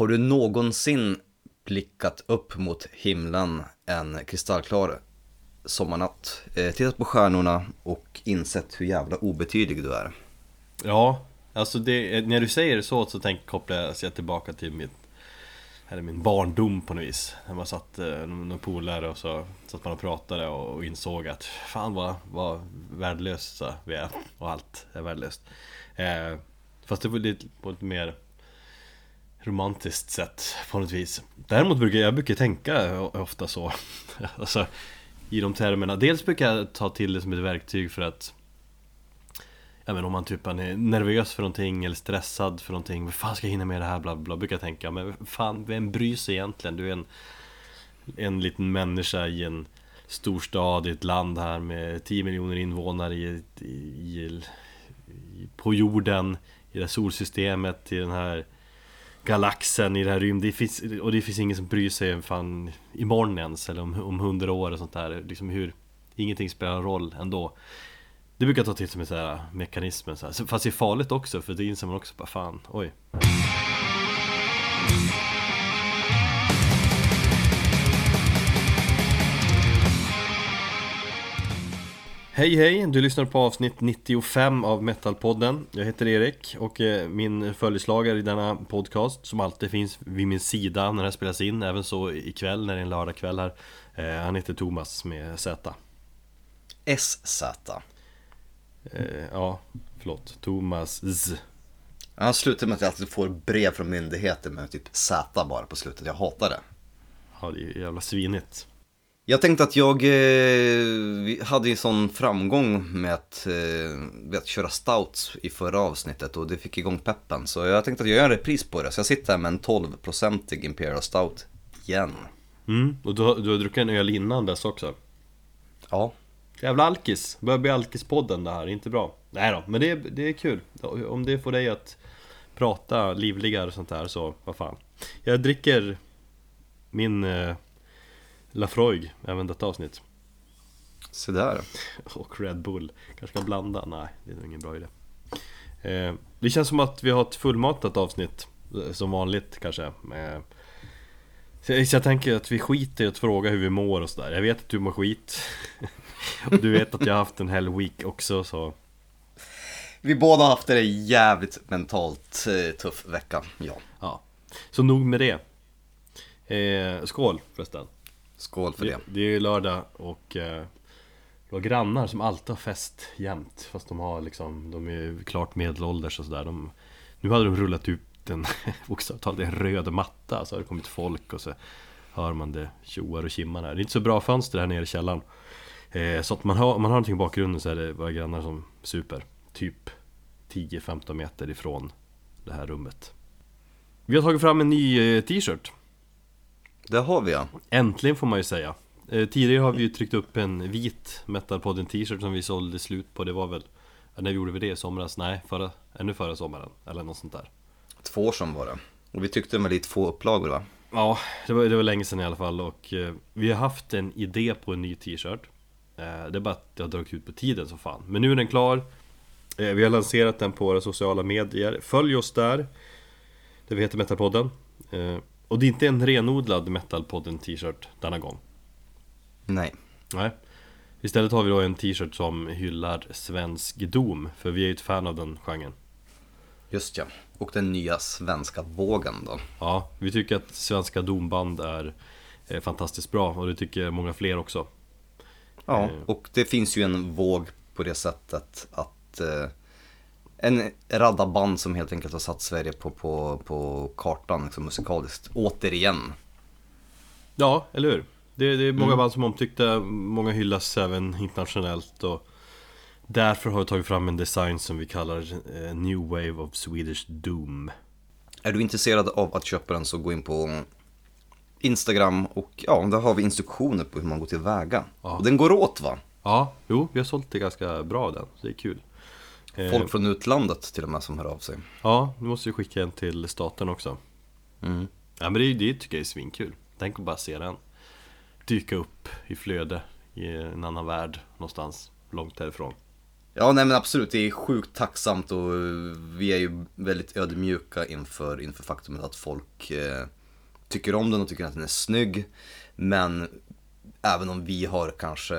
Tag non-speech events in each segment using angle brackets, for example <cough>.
Har du någonsin blickat upp mot himlen en kristallklar sommarnatt, eh, tittat på stjärnorna och insett hur jävla obetydlig du är? Ja, alltså det, eh, när du säger det så så tänker, kopplar jag tillbaka till mitt eller min barndom på något vis. När man satt eh, polare och så satt man och pratade och, och insåg att Fan vad, vad värdelösa vi är och allt är värdelöst. Eh, Fast det var lite, på ett mer romantiskt sätt på något vis. Däremot brukar jag brukar tänka ofta så. <laughs> Alltså i de termerna. Dels brukar jag ta till det som ett verktyg för att Ja men om man typ är nervös för någonting eller stressad för någonting. Vad fan ska jag hinna med det här? Bla bla brukar jag tänka. Men fan, vem bryr sig egentligen? Du är en En liten människa i en Storstad i ett land här med 10 miljoner invånare i, i, i, På jorden I det här solsystemet, i den här Galaxen, i den här rymden. Och det finns ingen som bryr sig fan Imorgon ens, eller om, om 100 år och sånt där. Liksom hur Ingenting spelar roll ändå. Det brukar jag ta till som en sån här mekanism så här. Fast det är farligt också för det inser man också bara fan, oj. Hej hej! Du lyssnar på avsnitt 95 av Metalpodden Jag heter Erik och eh, min följeslagare i denna podcast som alltid finns vid min sida när det spelas in Även så ikväll när det är en lördagkväll här eh, Han heter Thomas med Z SZ Eh, ja, förlåt. Thomas Z. Han slutar med att jag alltid får brev från myndigheter med typ Z bara på slutet. Jag hatar det. Ja, det är jävla svinigt. Jag tänkte att jag eh, hade ju sån framgång med att, eh, med att köra stouts i förra avsnittet och det fick igång peppen. Så jag tänkte att jag gör en repris på det. Så jag sitter här med en 12-procentig Imperial Stout igen. Mm, och du har, du har druckit en öl innan dess också? Ja. Jävla alkis, börjar bli alkispodden det här, inte bra Nej då, men det är, det är kul Om det får dig att prata livligare och sånt där så, vad fan Jag dricker min eh, Lafroig även detta avsnitt. Så där. Och Red Bull. Kanske kan blanda? Nej, det är nog ingen bra idé. Eh, Det känns som att vi har ett fullmatat avsnitt eh, Som vanligt kanske eh, så jag tänker att vi skiter i att fråga hur vi mår och sådär. Jag vet att du mår skit. <laughs> Du vet att jag har haft en hel week också så Vi båda har haft en jävligt mentalt eh, tuff vecka, ja. Ja. Så nog med det. Eh, Skål förresten Skål för det Det, det är lördag och eh, har grannar som alltid har fest jämt Fast de har liksom De är klart medelålders och sådär. De, Nu hade de rullat ut en <laughs> Bokstavligt en röd matta Så har det kommit folk och så Hör man det tjoar och kimmar här. Det är inte så bra fönster här nere i källaren. Eh, så att man har, om man har någonting i bakgrunden så är det våra grannar som super. Typ 10-15 meter ifrån det här rummet. Vi har tagit fram en ny eh, t-shirt Det har vi ja Äntligen får man ju säga. Eh, Tidigare har vi ju tryckt upp en vit Metalpodden t-shirt som vi sålde slut på. Det var väl När gjorde vi det? I somras? Nej, förra, ännu förra sommaren Eller något sånt där. Två år sedan var det. Och vi tyckte det var lite få upplagor va? Ja, det var, det var länge sedan i alla fall. Och eh, Vi har haft en idé på en ny t-shirt. Eh, det är bara att det har dragit ut på tiden så fan. Men nu är den klar. Eh, Vi har lanserat den på våra sociala medier. Följ oss där. Där vi heter Metalpodden. Eh, Och det är inte en renodlad Metalpodden t-shirt denna gång. Nej. Nej. Istället har vi då en t-shirt som hyllar svensk dom För vi är ju ett fan av den genren. Just ja, och den nya svenska vågen då. Ja, vi tycker att svenska domband är fantastiskt bra och det tycker många fler också. Ja, eh. och det finns ju en våg på det sättet att eh, en radda band som helt enkelt har satt Sverige på, på, på kartan liksom musikaliskt, återigen. Ja, eller hur? Det, det är många mm. band som omtyckta, många hyllas även internationellt och Därför har vi tagit fram en design som vi kallar eh, New Wave of Swedish Doom Är du intresserad av att köpa den så gå in på Instagram och ja, där har vi instruktioner på hur man går tillväga. Ja. Och den går åt va? Ja, jo, vi har sålt det ganska bra den, så det är kul. Eh, Folk från utlandet till och med som hör av sig. Ja, nu måste vi skicka en till staten också. Mm. Ja, men det, det tycker jag är svinkul. Tänk att bara se den dyka upp i flöde i en annan värld någonstans långt härifrån. Ja, nej men absolut. Det är sjukt tacksamt och vi är ju väldigt ödmjuka inför, inför faktumet att folk eh, tycker om den och tycker att den är snygg. Men även om vi har kanske,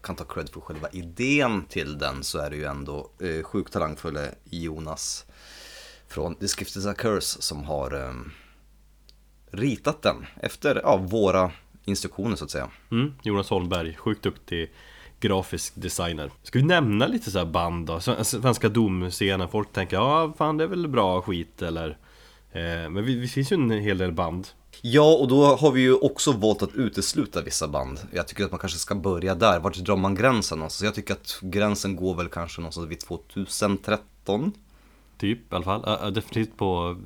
kan ta cred för själva idén till den så är det ju ändå eh, sjukt talangfulle Jonas från The Gift is a Curse som har eh, ritat den efter ja, våra instruktioner så att säga. Mm, Jonas Holmberg, sjukt duktig grafisk designer. Ska vi nämna lite så här band då? Alltså, svenska domscenen, folk tänker ja fan det är väl bra skit eller eh, Men det vi finns ju en hel del band Ja, och då har vi ju också valt att utesluta vissa band. Jag tycker att man kanske ska börja där. Vart drar man gränsen någonstans? Jag tycker att gränsen går väl kanske någonstans vid 2013. Typ i alla fall. Äh, definitivt på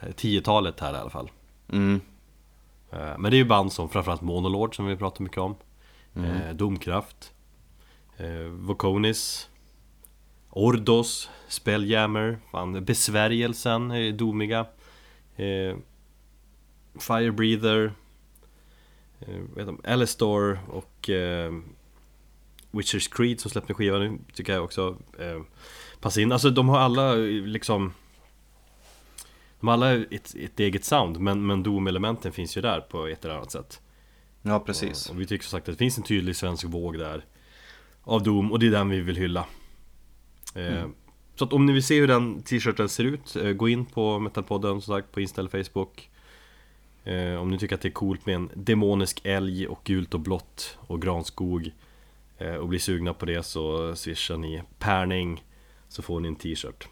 10-talet här i alla fall. Mm. Men det är ju band som framförallt Monolord som vi pratar mycket om. Mm. Domkraft. Vokonis. Ordos. Spelljammer. Besvärjelsen är domiga. Firebreather eh, Alistor och eh, Witcher's Creed som släppte skiva nu tycker jag också eh, passar in. Alltså de har alla liksom De har alla ett, ett eget sound men, men Doom-elementen finns ju där på ett eller annat sätt. Ja precis. Och, och vi tycker som sagt att det finns en tydlig svensk våg där Av Doom och det är den vi vill hylla. Eh, mm. Så att om ni vill se hur den t-shirten ser ut, eh, gå in på Metalpodden som sagt på Insta eller Facebook Eh, Eh, om ni tycker att det är coolt med en demonisk älg och gult och blått och granskog eh, och blir sugna på det så swishar ni Pärning så får ni en t-shirt.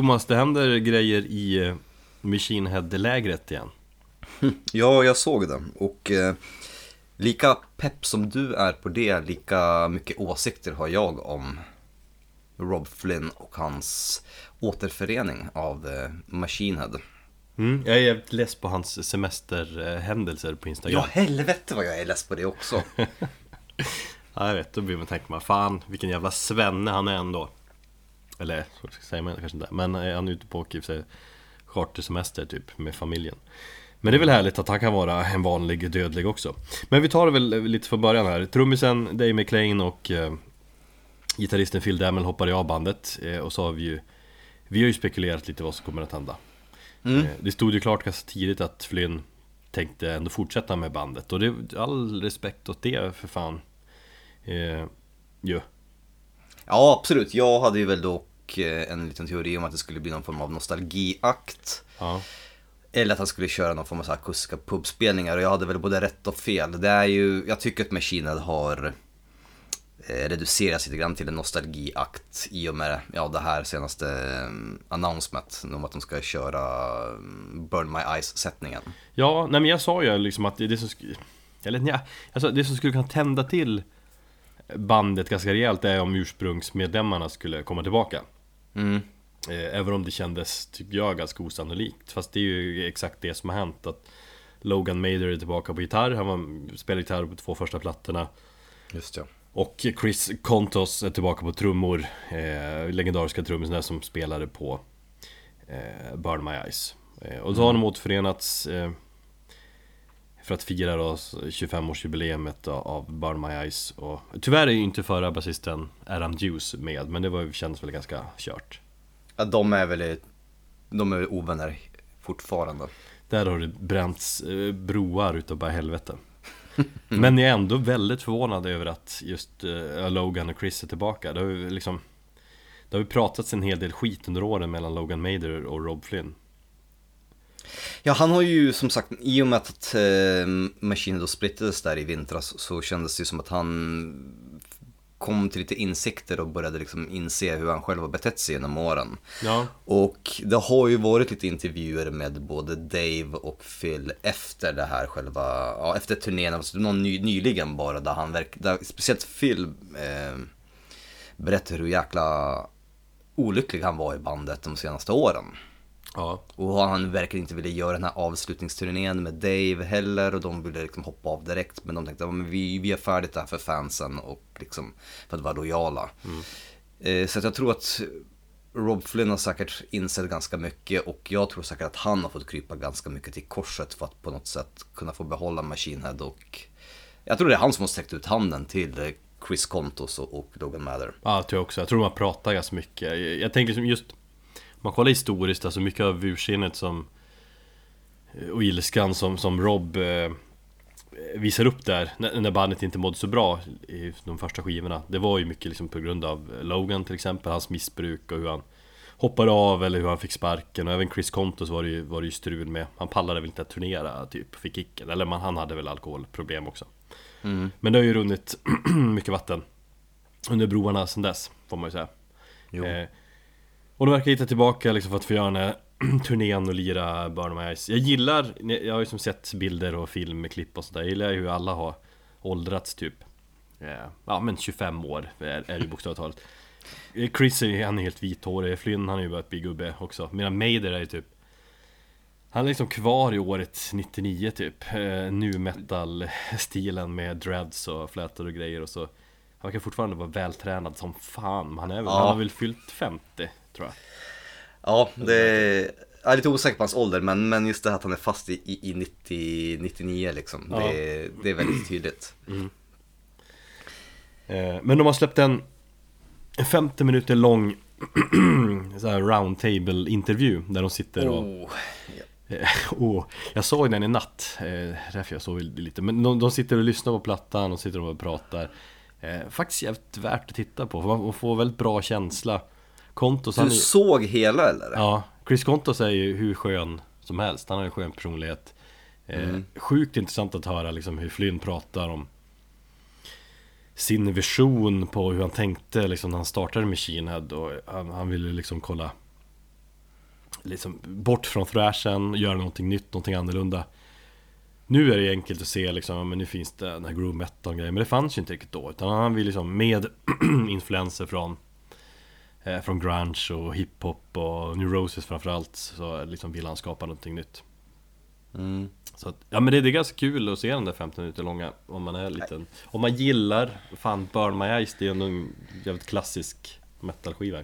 Thomas, det händer grejer i eh, Machine Head-lägret igen. <laughs> Ja, jag såg det. Och eh, lika pepp som du är på det, lika mycket åsikter har jag om Rob Flynn och hans återförening av eh, Machine Head. Mm, jag är jävligt less på hans semesterhändelser på Instagram. Ja, helvete vad jag är less på det också. <laughs> ja, jag vet, då blir man tänka man, fan vilken jävla svenne han är ändå. Eller säger man kanske inte. Men han är ute på åker sig chartersemester typ med familjen. Men det är väl härligt att han kan vara en vanlig dödlig också. Men vi tar det väl lite från början här. Trummisen Dave McLean och eh, Gitarristen Phil Dammel hoppade av bandet eh, Och så har vi ju Vi har ju spekulerat lite vad som kommer att hända. Mm. eh, Det stod ju klart ganska tidigt att Flynn Tänkte ändå fortsätta med bandet. Och det all respekt åt det för fan. Eh, ju. Ja absolut, jag hade ju väl då Eh, en liten teori om att det skulle bli någon form av nostalgiakt. Ja. Eller att han skulle köra någon form av akustiska pubspelningar och jag hade väl både rätt och fel. Det är ju, jag tycker att Machine har eh, reducerats lite grann till en nostalgiakt i och med ja, det här senaste um, announcement om att de ska köra um, Burn My Eyes-sättningen. Ja, nej men jag sa ju liksom att det som, eller ja, alltså det som skulle kunna tända till bandet ganska rejält är om ursprungsmedlemmarna skulle komma tillbaka. Mm. Eh, även om det kändes, typ jag, ganska osannolikt. Fast det är ju exakt det som har hänt. Att Logan Mader är tillbaka på gitarr. Han var, spelade gitarr på två första plattorna. Just ja. Och Chris Kontos är tillbaka på trummor eh, Legendariska trummisen som spelade på eh, Burn My Eyes eh, Och så har de återförenats eh, För att fira då 25-årsjubileumet av Burn My Eyes och Tyvärr är ju inte förra basisten Adam Juice med Men det var, kändes väl ganska kört. Ja de är väl De är väl ovänner fortfarande. Där har det bränts eh, broar utav bara helvete. <laughs> Men jag är ändå väldigt förvånad över att just uh, Logan och Chris är tillbaka. Det har ju liksom Det har ju pratats en hel del skit under åren mellan Logan Mader och Rob Flynn Ja, han har ju som sagt, i och med att eh, Machine då splittades där i vintras så kändes det som att han kom till lite insikter och började liksom inse hur han själv har betett sig genom åren. Ja. Och det har ju varit lite intervjuer med både Dave och Phil efter det här själva, ja efter turnén, alltså någon ny, nyligen bara där han verkar, där, speciellt Phil eh, berättar hur jäkla olycklig han var i bandet de senaste åren. Ja, Och han verkar inte vilja göra den här avslutningsturnén med Dave heller och de ville liksom hoppa av direkt. Men de tänkte att vi, vi är färdigt där för fansen och liksom för att vara lojala. Eh, så att jag tror att Rob Flynn har säkert insett ganska mycket och jag tror säkert att han har fått krypa ganska mycket till korset för att på något sätt kunna få behålla Machine Head och jag tror det är han som har sträckt ut handen till eh, Chris Kontos och, Logan Mather. ja det tror jag också. Jag tror man pratar ganska mycket Jag, tänker som just man kollar historiskt, alltså mycket av ursinnet som Och ilskan som, som Rob eh, Visar upp där när, när bandet inte mådde så bra i de första skivorna. Det var ju mycket liksom på grund av Logan till exempel, hans missbruk och hur han Hoppade av eller hur han fick sparken. Och även Chris Kontos var det ju, var det ju strul med. Han pallade väl inte att turnera typ, fick kicken. Eller man, han hade väl alkoholproblem också. Men det har ju runnit <clears throat> mycket vatten Under broarna sedan dess, får man ju säga. Eh, Och de verkar hitta tillbaka liksom för att få göra den här <clears throat> turnén och lira Burn My Eyes. Jag gillar, jag har ju som sett bilder och filmklipp och sådär. Jag gillar ju hur alla har åldrats typ. Eh, Ja men 25 år är, är ju bokstavligt talat. Eh, Chris är ju, han är helt vithårig, Flynn han är ju börjat bli gubbe också. Medan Mader är ju typ Han är liksom kvar i året 99 typ. Eh, Nu metal stilen med dreads och flätor och grejer och så. Han verkar fortfarande vara vältränad som fan Han, är väl, Ja. han har väl fyllt 50 tror jag Ja, det är, jag är lite osäker på hans ålder men, men just det här att han är fast i, i, i 90, 99 liksom. Ja. Det, det är väldigt tydligt. Eh, Men de har släppt en en 50 minuter lång <clears throat> så här roundtable intervju där de sitter och Oh. Eh, och jag såg den i natt, eh, därför jag såg lite Men de, de sitter och lyssnar på plattan och sitter och pratar eh, Faktiskt jävligt värt att titta på, för man får väldigt bra känsla Kontos, han Du är, såg hela eller? ja, Chris Kontos är ju hur skön som helst, han har en skön personlighet. Eh, Mm. Sjukt intressant att höra liksom hur Flynn pratar om sin vision på hur han tänkte liksom när han startade Machine Head och han, han ville liksom kolla liksom bort från thrashen, göra någonting nytt, någonting annorlunda. Nu är det enkelt att se liksom, men nu finns det den här groove metal grejen Men det fanns ju inte riktigt då Utan han vill liksom med <clears throat> influenser från eh, Från grunge och hiphop och New Roses framförallt Så liksom vill han skapa någonting nytt Mm. så att, ja men det, det är ganska kul att se den där 15 minuter långa Om man är liten Om man gillar, fan Burn My Eyes Det är ändå en jävligt klassisk metalskiva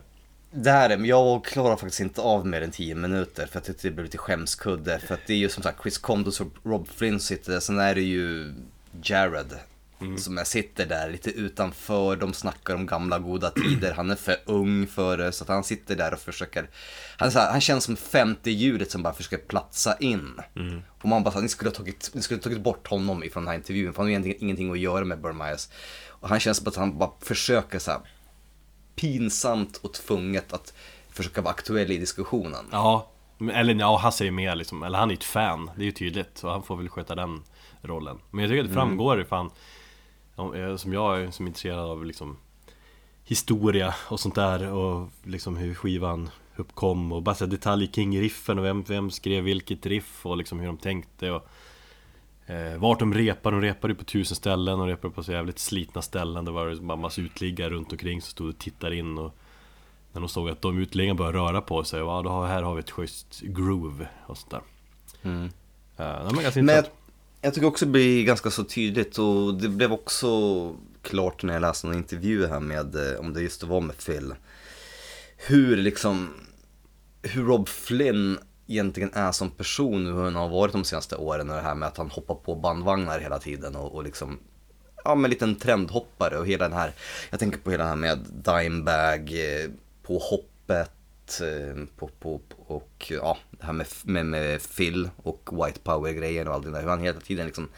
Det här är, men jag klarar faktiskt inte av mer än 10 minuter för att det blir lite skämskudde. För att det är ju som sagt Chris Kondos och Rob Flynn sitter där, sen är det ju Jared. Som jag sitter där lite utanför, de snackar om gamla goda tider, han är för ung för det. Så att han sitter där och försöker, han, här, han känns som femte ljudet som bara försöker platsa in. Och man bara så här, ni skulle ha tagit, ni skulle ha tagit bort honom ifrån den här intervjun, för han har egentligen ingenting att göra med Burn Myers. Och han känns som att han bara försöker så här pinsamt och tvunget att försöka vara aktuell i diskussionen. Ja, eller ja, Hasse är med liksom, eller han är ett fan, det är ju tydligt Så han får väl sköta den rollen Men jag tycker att det framgår fan om- eh, Som jag är som är intresserad av liksom Historia och sånt där och liksom hur skivan uppkom och bara så detaljer kring riffen och vem, vem skrev vilket riff och liksom hur de tänkte och eh, Vart de repar, de repade på tusen ställen och repade på så jävligt slitna ställen Det var bara massa utliggare runt omkring som stod och tittade in och när de såg att de utliggarna började röra på sig, ja, då har, här har vi ett schysst groove och sånt där. Mm. Uh, det var ganska intressant jag tycker också det blir ganska så tydligt och det blev också klart när jag läste någon intervju här med, eh, om det just var med Phil, hur liksom, hur Rob Flynn egentligen är som person, hur han har varit de senaste åren och det här med att han hoppar på bandvagnar hela tiden och, och liksom Ja men liten trendhoppare och hela den här Jag tänker på hela det här med Dimebag eh, På hoppet Eh, på, på, och ja, det här med, med, med Phil och White Power-grejen och allt det där. Hur han hela tiden liksom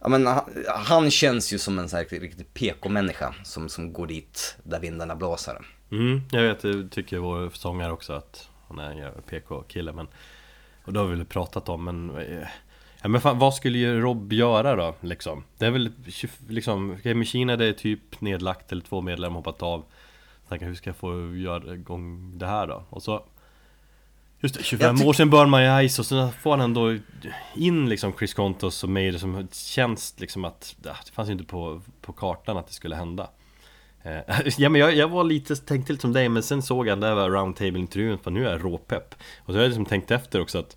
Ja men han, han känns ju som en sån här riktig, PK-människa som, som går dit där vindarna blåser. Mm, jag vet, det tycker vår sångare också att han är en PK-kille men Och det har vi väl pratat om men eh, Ja men fan, vad skulle ju Rob göra då liksom? Det är väl liksom, okay, Machine är typ nedlagt eller två medlemmar hoppat av Tänker hur ska jag få göra igång det här då? Och så Just det, 25 år sedan man ju Ice och så får han ändå in liksom Chris Contos och Mader som känns liksom att Det fanns ju inte på, på kartan att det skulle hända. Eh, <laughs> Ja men jag, jag var lite, tänkte lite som dig men sen såg jag den där roundtable-intervjun för nu är jag råpepp. Och så har jag liksom tänkt efter också att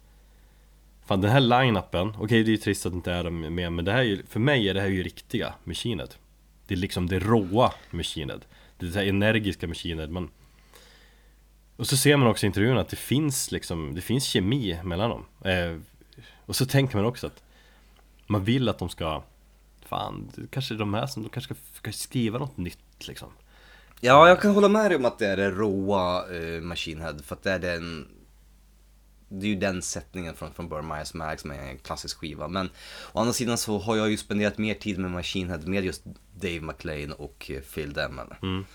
Fan den här line-upen, okej okay, det är ju trist att det inte är med men det här är ju, för mig är det här ju riktiga Machinet Det är liksom det råa Machinet det är det här energiska Kina. man Och så ser man också i intervjun att det finns liksom, det finns kemi mellan dem eh, Och så tänker man också att Man vill att de ska Fan, det kanske är de här som, de kanske ska, ska skriva något nytt liksom Ja, jag kan hålla med dig om att det är det råa eh, Machine Head för att det är den det är ju den sättningen från, från Burn Myers Mag som är en klassisk skiva. Men å andra sidan så har jag ju spenderat mer tid med Machine Head med just Dave McLean och eh, Phil Demmel. Mm.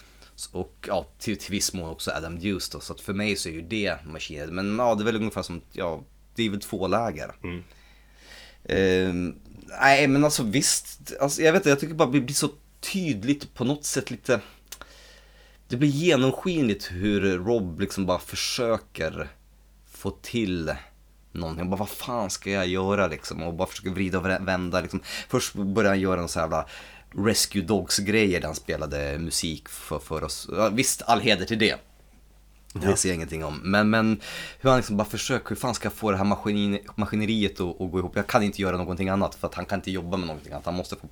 Och ja, till, till viss mån också Adam Hughes då. Så att för mig så är ju det Machine Head. Men ja, det är väl ungefär som, ja, det är väl två läger. Mm. Uh, nej men alltså visst, alltså, jag vet inte, jag tycker bara det blir så tydligt på något sätt lite det blir genomskinligt hur Rob liksom bara försöker få till någonting. Bara, vad fan ska jag göra liksom? Och bara försöka vrida och vända liksom. Först började han göra en sån här Rescue Dogs-grejer där han spelade musik för, för oss. Ja, visst, all heder till det. Det ja. ser jag ingenting om. Men, men hur han liksom bara försöker, hur fan ska jag få det här maskin, maskineriet att, att gå ihop? Jag kan inte göra någonting annat för att han kan inte jobba med någonting annat. Han måste få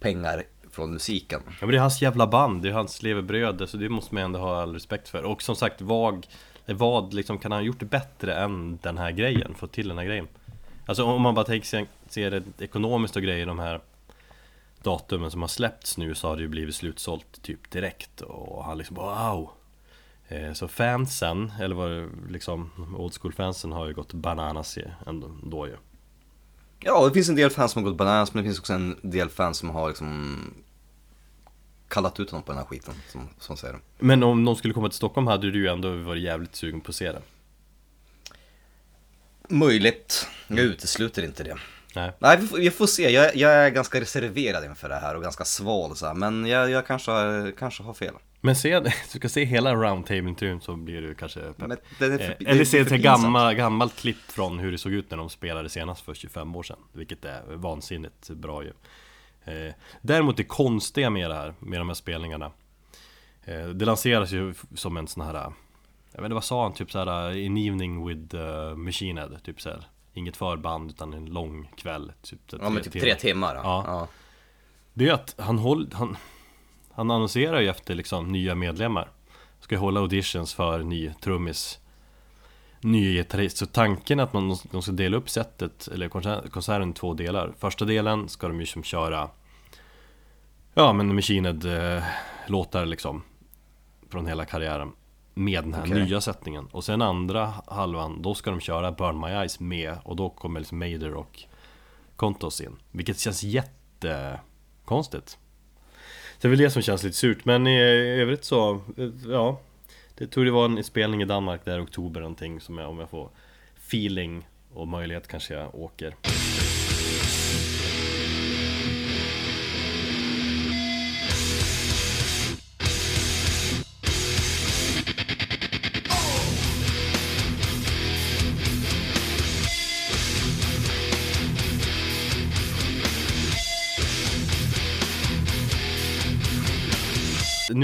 pengar från musiken. Ja men det är hans jävla band, det är hans levebröd, så det måste man ändå ha all respekt för. Och som sagt, VAG vad liksom, kan han ha gjort det bättre än den här grejen? Fått till den här grejen? Alltså om man bara tänker sig, ser det ekonomiskt och grejer, de här datumen som har släppts nu så har det ju blivit slutsålt typ direkt och han liksom wow eh, Så fansen, eller vad det liksom Old school fansen har ju gått bananas ändå ju Ja, det finns en del fans som har gått bananas men det finns också en del fans som har liksom kallat ut honom på den här skiten, som, som säger det. Men om någon skulle komma till Stockholm hade du ju ändå varit jävligt sugen på att se det? Möjligt, jag utesluter inte det. Nej, Nej vi, får, vi får se. Jag, jag, är ganska reserverad inför det här och ganska sval så här, men jag, jag kanske, kanske har fel. Men se, <laughs> du ska se hela roundtable-intervjun så blir du kanske pepp. För, eh, Eller se ett gammal, gammalt klipp från hur det såg ut när de spelade senast för 25 år sedan. Vilket är vansinnigt bra ju. Eh, däremot det konstiga med det här, med de här spelningarna eh, Det lanseras ju som en sån här Jag vet inte vad sa han, typ såhär In evening with uh, Machine Head, typ såhär Inget förband utan en lång kväll typ, Ja men typ timmar. tre timmar ja. ja. Det är att han håller, han, han annonserar ju efter liksom nya medlemmar Ska hålla auditions för ny trummis Ny gitarrist, så tanken är att man, de ska dela upp sättet, eller konserten i två delar Första delen ska de ju som köra Ja men Machined eh, låtar liksom Från hela karriären Med den här okay. nya sättningen. Och sen andra halvan, då ska de köra Burn My Eyes med Och då kommer liksom Mader och Kontos in. Vilket känns jättekonstigt. Det är väl det som känns lite surt. Men i övrigt så, eh, ja. Det tror det var en spelning i Danmark där i oktober någonting som jag, om jag får feeling och möjlighet kanske jag åker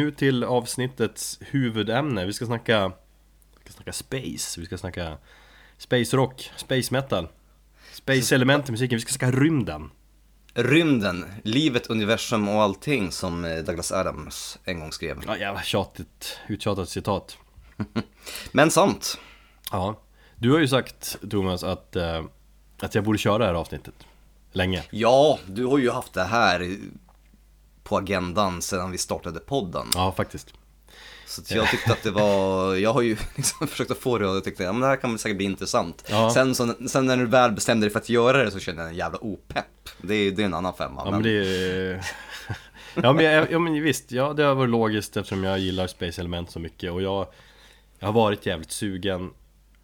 nu till avsnittets huvudämne. Vi ska snacka, vi ska snacka space, vi ska snacka space rock, space metal, space element i musiken, vi ska snacka rymden. Rymden, livet, universum och allting som eh, Douglas Adams en gång skrev. Ja, jävla tjatigt, uttjatat citat. <laughs> Men sant. Ja. Du har ju sagt, Thomas, att, eh, att jag borde köra det här avsnittet. Länge. Ja, du har ju haft det här på agendan sedan vi startade podden. Ja, faktiskt. Så att jag tyckte att det var, jag har ju <laughs> liksom försökt att få det och tyckte, men det här kan väl säkert bli intressant. Ja. Sen, så, sen när du väl bestämde dig för att göra det så kände jag en jävla opepp. Det är, det är en annan femma. Ja men det är... <laughs> ja, men, jag, ja men visst, ja, det har varit logiskt eftersom jag gillar Space Element så mycket och jag, jag har varit jävligt sugen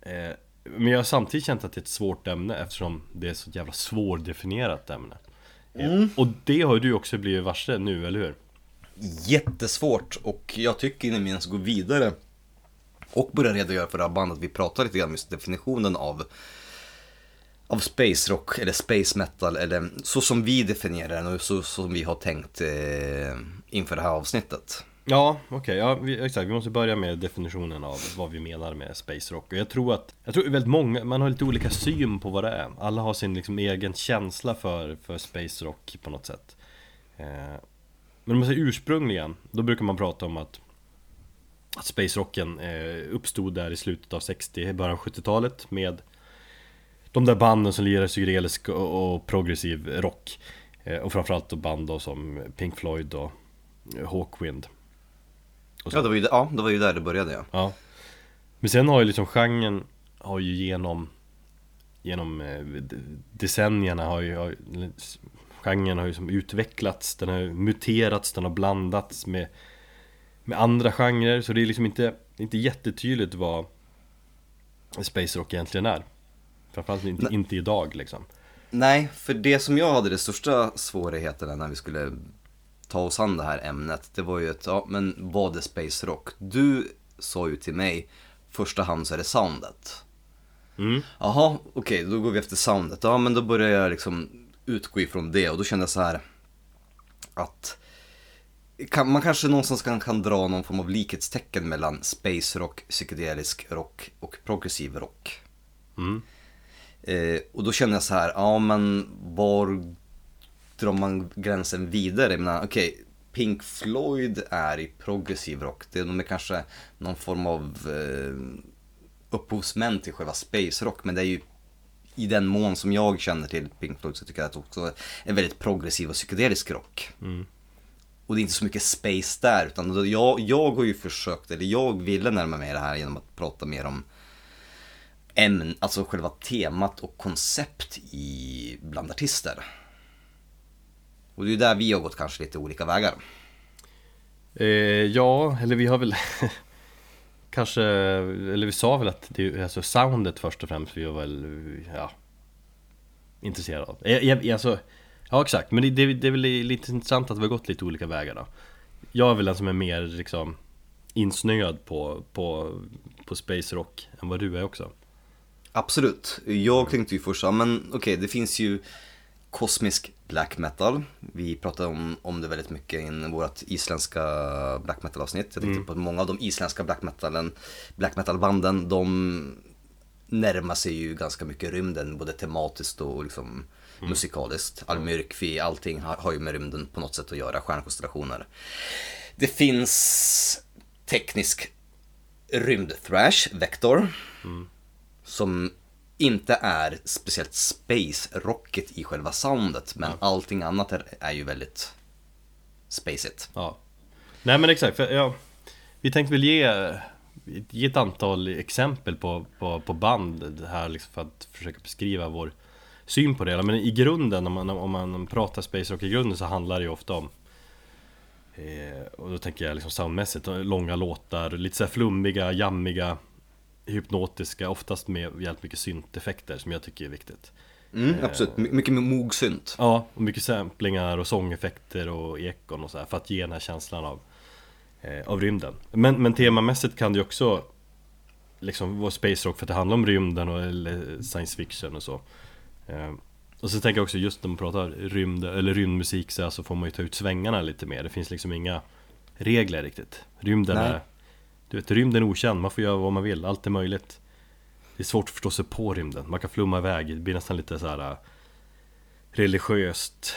eh, Men jag har samtidigt känt att det är ett svårt ämne eftersom det är så jävla svårdefinierat ämne eh, Och det har ju du också blivit varse nu, eller hur? jättesvårt och jag tycker innan vi ens går vidare och börjar redogöra för det här bandet, vi pratar lite grann om just definitionen av av space rock eller space metal eller så som vi definierar den och så som vi har tänkt eh, inför det här avsnittet. Ja, okej, ja, vi, exakt. Vi måste börja med definitionen av vad vi menar med space rock. Och jag tror att, jag tror väldigt många, man har lite olika syn på vad det är. Alla har sin liksom egen känsla för, för space rock på något sätt. Eh, men om man säger ursprungligen, då brukar man prata om att att space rocken eh, uppstod där i slutet av 60, början av 70-talet med de där banden som lirar psykedelisk och, och progressiv rock. Eh, och framförallt då band då som Pink Floyd och eh, Hawkwind. Ja det, var ju, ja, det var ju där det började ja. Ja. Men sen har ju liksom genren har ju genom Genom eh, de- decennierna har ju har, Genren har ju som utvecklats Den har muterats, den har blandats med Med andra genrer så det är liksom inte Inte jättetydligt vad Space Rock egentligen är Framförallt inte, Nej. inte idag liksom Nej, för det som jag hade de största svårigheterna när vi skulle ta oss an det här ämnet, det var ju att, ja men vad är space rock? Du sa ju till mig, första hand så är det soundet. mm. Jaha, okej, då går vi efter soundet. Ja, men då börjar jag liksom utgå ifrån det och då kände jag så här att kan, man kanske någonstans kan, kan dra någon form av likhetstecken mellan space rock, psykedelisk rock och progressiv rock. Mm. Eh, och då känner jag så här, ja men var drar man gränsen vidare? Okej, Pink Floyd är i progressiv rock. De är kanske någon form av eh, upphovsmän till själva space rock, men det är ju i den mån som jag känner till Pink Floyd så tycker jag att det också är väldigt progressiv och psykedelisk rock. Mm. Och det är inte så mycket space där, utan jag, jag har ju försökt, eller jag ville närma mig det här genom att prata mer om ämn, alltså själva temat och koncept i bland artister. Och det är där vi har gått kanske lite olika vägar. Eh, ja, eller vi har väl <laughs> Kanske, eller vi sa väl att det är alltså soundet först och främst vi var väl, ja Intresserade av. Jag, jag, alltså, ja exakt, men det, det, det är väl lite intressant att vi har gått lite olika vägar då Jag är väl den som är mer liksom insnöad på, på, på space rock än vad du är också Absolut. Jag tänkte ju först, men okej, det finns ju kosmisk black metal. Vi pratade om, om det väldigt mycket i vårt isländska black metal avsnitt. Jag tänkte på att många av de isländska black metalen, black metal banden, de närmar sig ju ganska mycket rymden, både tematiskt och liksom musikaliskt. Almyrkvi, allting har, har ju med rymden på något sätt att göra, stjärnkonstellationer. Det finns teknisk rymdthrash, Vector som inte är speciellt space-rocket i själva soundet, men allting annat är, är ju väldigt spacigt. Ja Nej men exakt, för, ja, Vi tänkte väl ge, ge ett antal exempel på, på, på band här liksom för att försöka beskriva vår syn på det hela. Men i grunden, om man, om man pratar space rock i grunden så handlar det ju ofta om eh, Och då tänker jag liksom soundmässigt, långa låtar, lite så här flummiga, jammiga Hypnotiska, oftast med jävligt mycket synteffekter som jag tycker är viktigt Mm, absolut, My- mycket mogsynt. Ja, och mycket samplingar och sångeffekter och ekon och så här för att ge den här känslan av, eh, av rymden. Men, men temamässigt kan det ju också liksom vara space rock för att det handlar om rymden och eller science fiction och så. Eh, och så tänker jag också just när man pratar rymd eller rymdmusik så, här, så får man ju ta ut svängarna lite mer. Det finns liksom inga regler riktigt. Rymden Nej. är Du vet, rymden är okänd, man får göra vad man vill, allt är möjligt. Det är svårt att förstå sig på rymden, man kan flumma iväg, det blir nästan lite så här äh, religiöst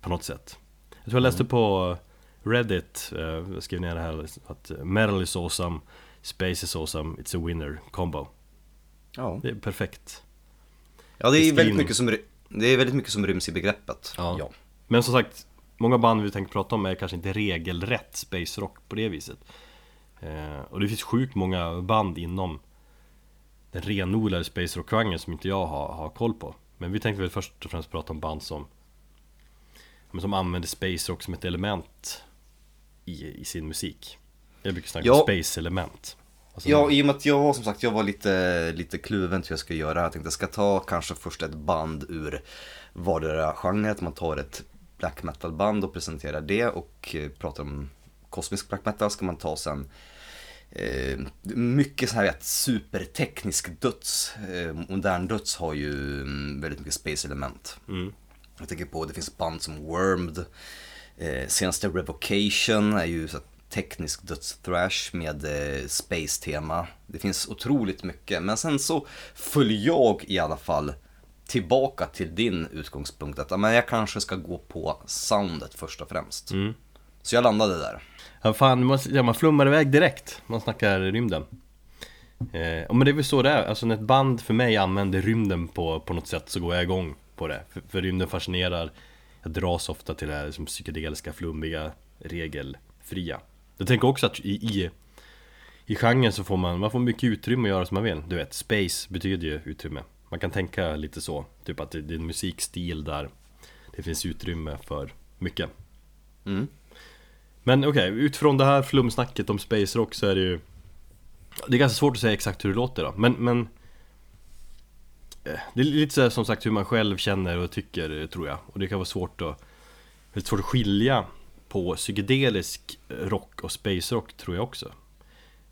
På något sätt. Jag tror jag läste på Reddit, eh, jag skrev ner det här att Metal is awesome Space is awesome, it's a winner combo. Ja, Det är perfekt. Ja det, är väldigt mycket som, det är väldigt mycket som ryms i begreppet. Ja. ja. Men som sagt, många band vi tänkte prata om är kanske inte regelrätt space rock på det viset Och det finns sjukt många band inom den renodlade space rock-genren som inte jag har, har koll på Men vi tänkte väl först och främst prata om band som Som använder space rock som ett element i, i sin musik Jag brukar snacka Ja. om space-element Alltså, Ja, i och med att jag som sagt, jag var lite, lite kluven till hur jag ska göra. Jag tänkte jag ska ta kanske först ett band ur vardera genre. Att man tar ett black metal band och presenterar det och eh, pratar om kosmisk black metal. Ska man ta sen eh, mycket så här vet, superteknisk döds. Eh, modern döds har ju mm, väldigt mycket space element. mm, Jag tänker på, det finns band som Wormed. Eh, senaste Revocation är ju så teknisk dödsthrash med eh, space-tema. Det finns otroligt mycket, men sen så följer jag i alla fall tillbaka till din utgångspunkt att men jag kanske ska gå på soundet först och främst. mm. Så jag landade där. Ja fan, man, ja, man flummar iväg direkt. Man snackar rymden. Eh, Men det är väl så det är, alltså när ett band för mig använder rymden på, på något sätt så går jag igång på det. För, för rymden fascinerar. Jag dras ofta till det här liksom, psykedeliska, flummiga, regelfria. Jag tänker också att i, i i genren så får man, man får mycket utrymme att göra som man vill. Du vet, space betyder ju utrymme. Man kan tänka lite så, typ att det, det är en musikstil där Det finns utrymme för mycket. Mm. Men okej, utifrån det här flumsnacket om Space Rock så är det ju Det är ganska svårt att säga exakt hur det låter då, men, men eh, Det är lite så här, som sagt hur man själv känner och tycker tror jag. Och det kan vara svårt att Väldigt svårt att skilja på psykedelisk rock och space rock tror jag också.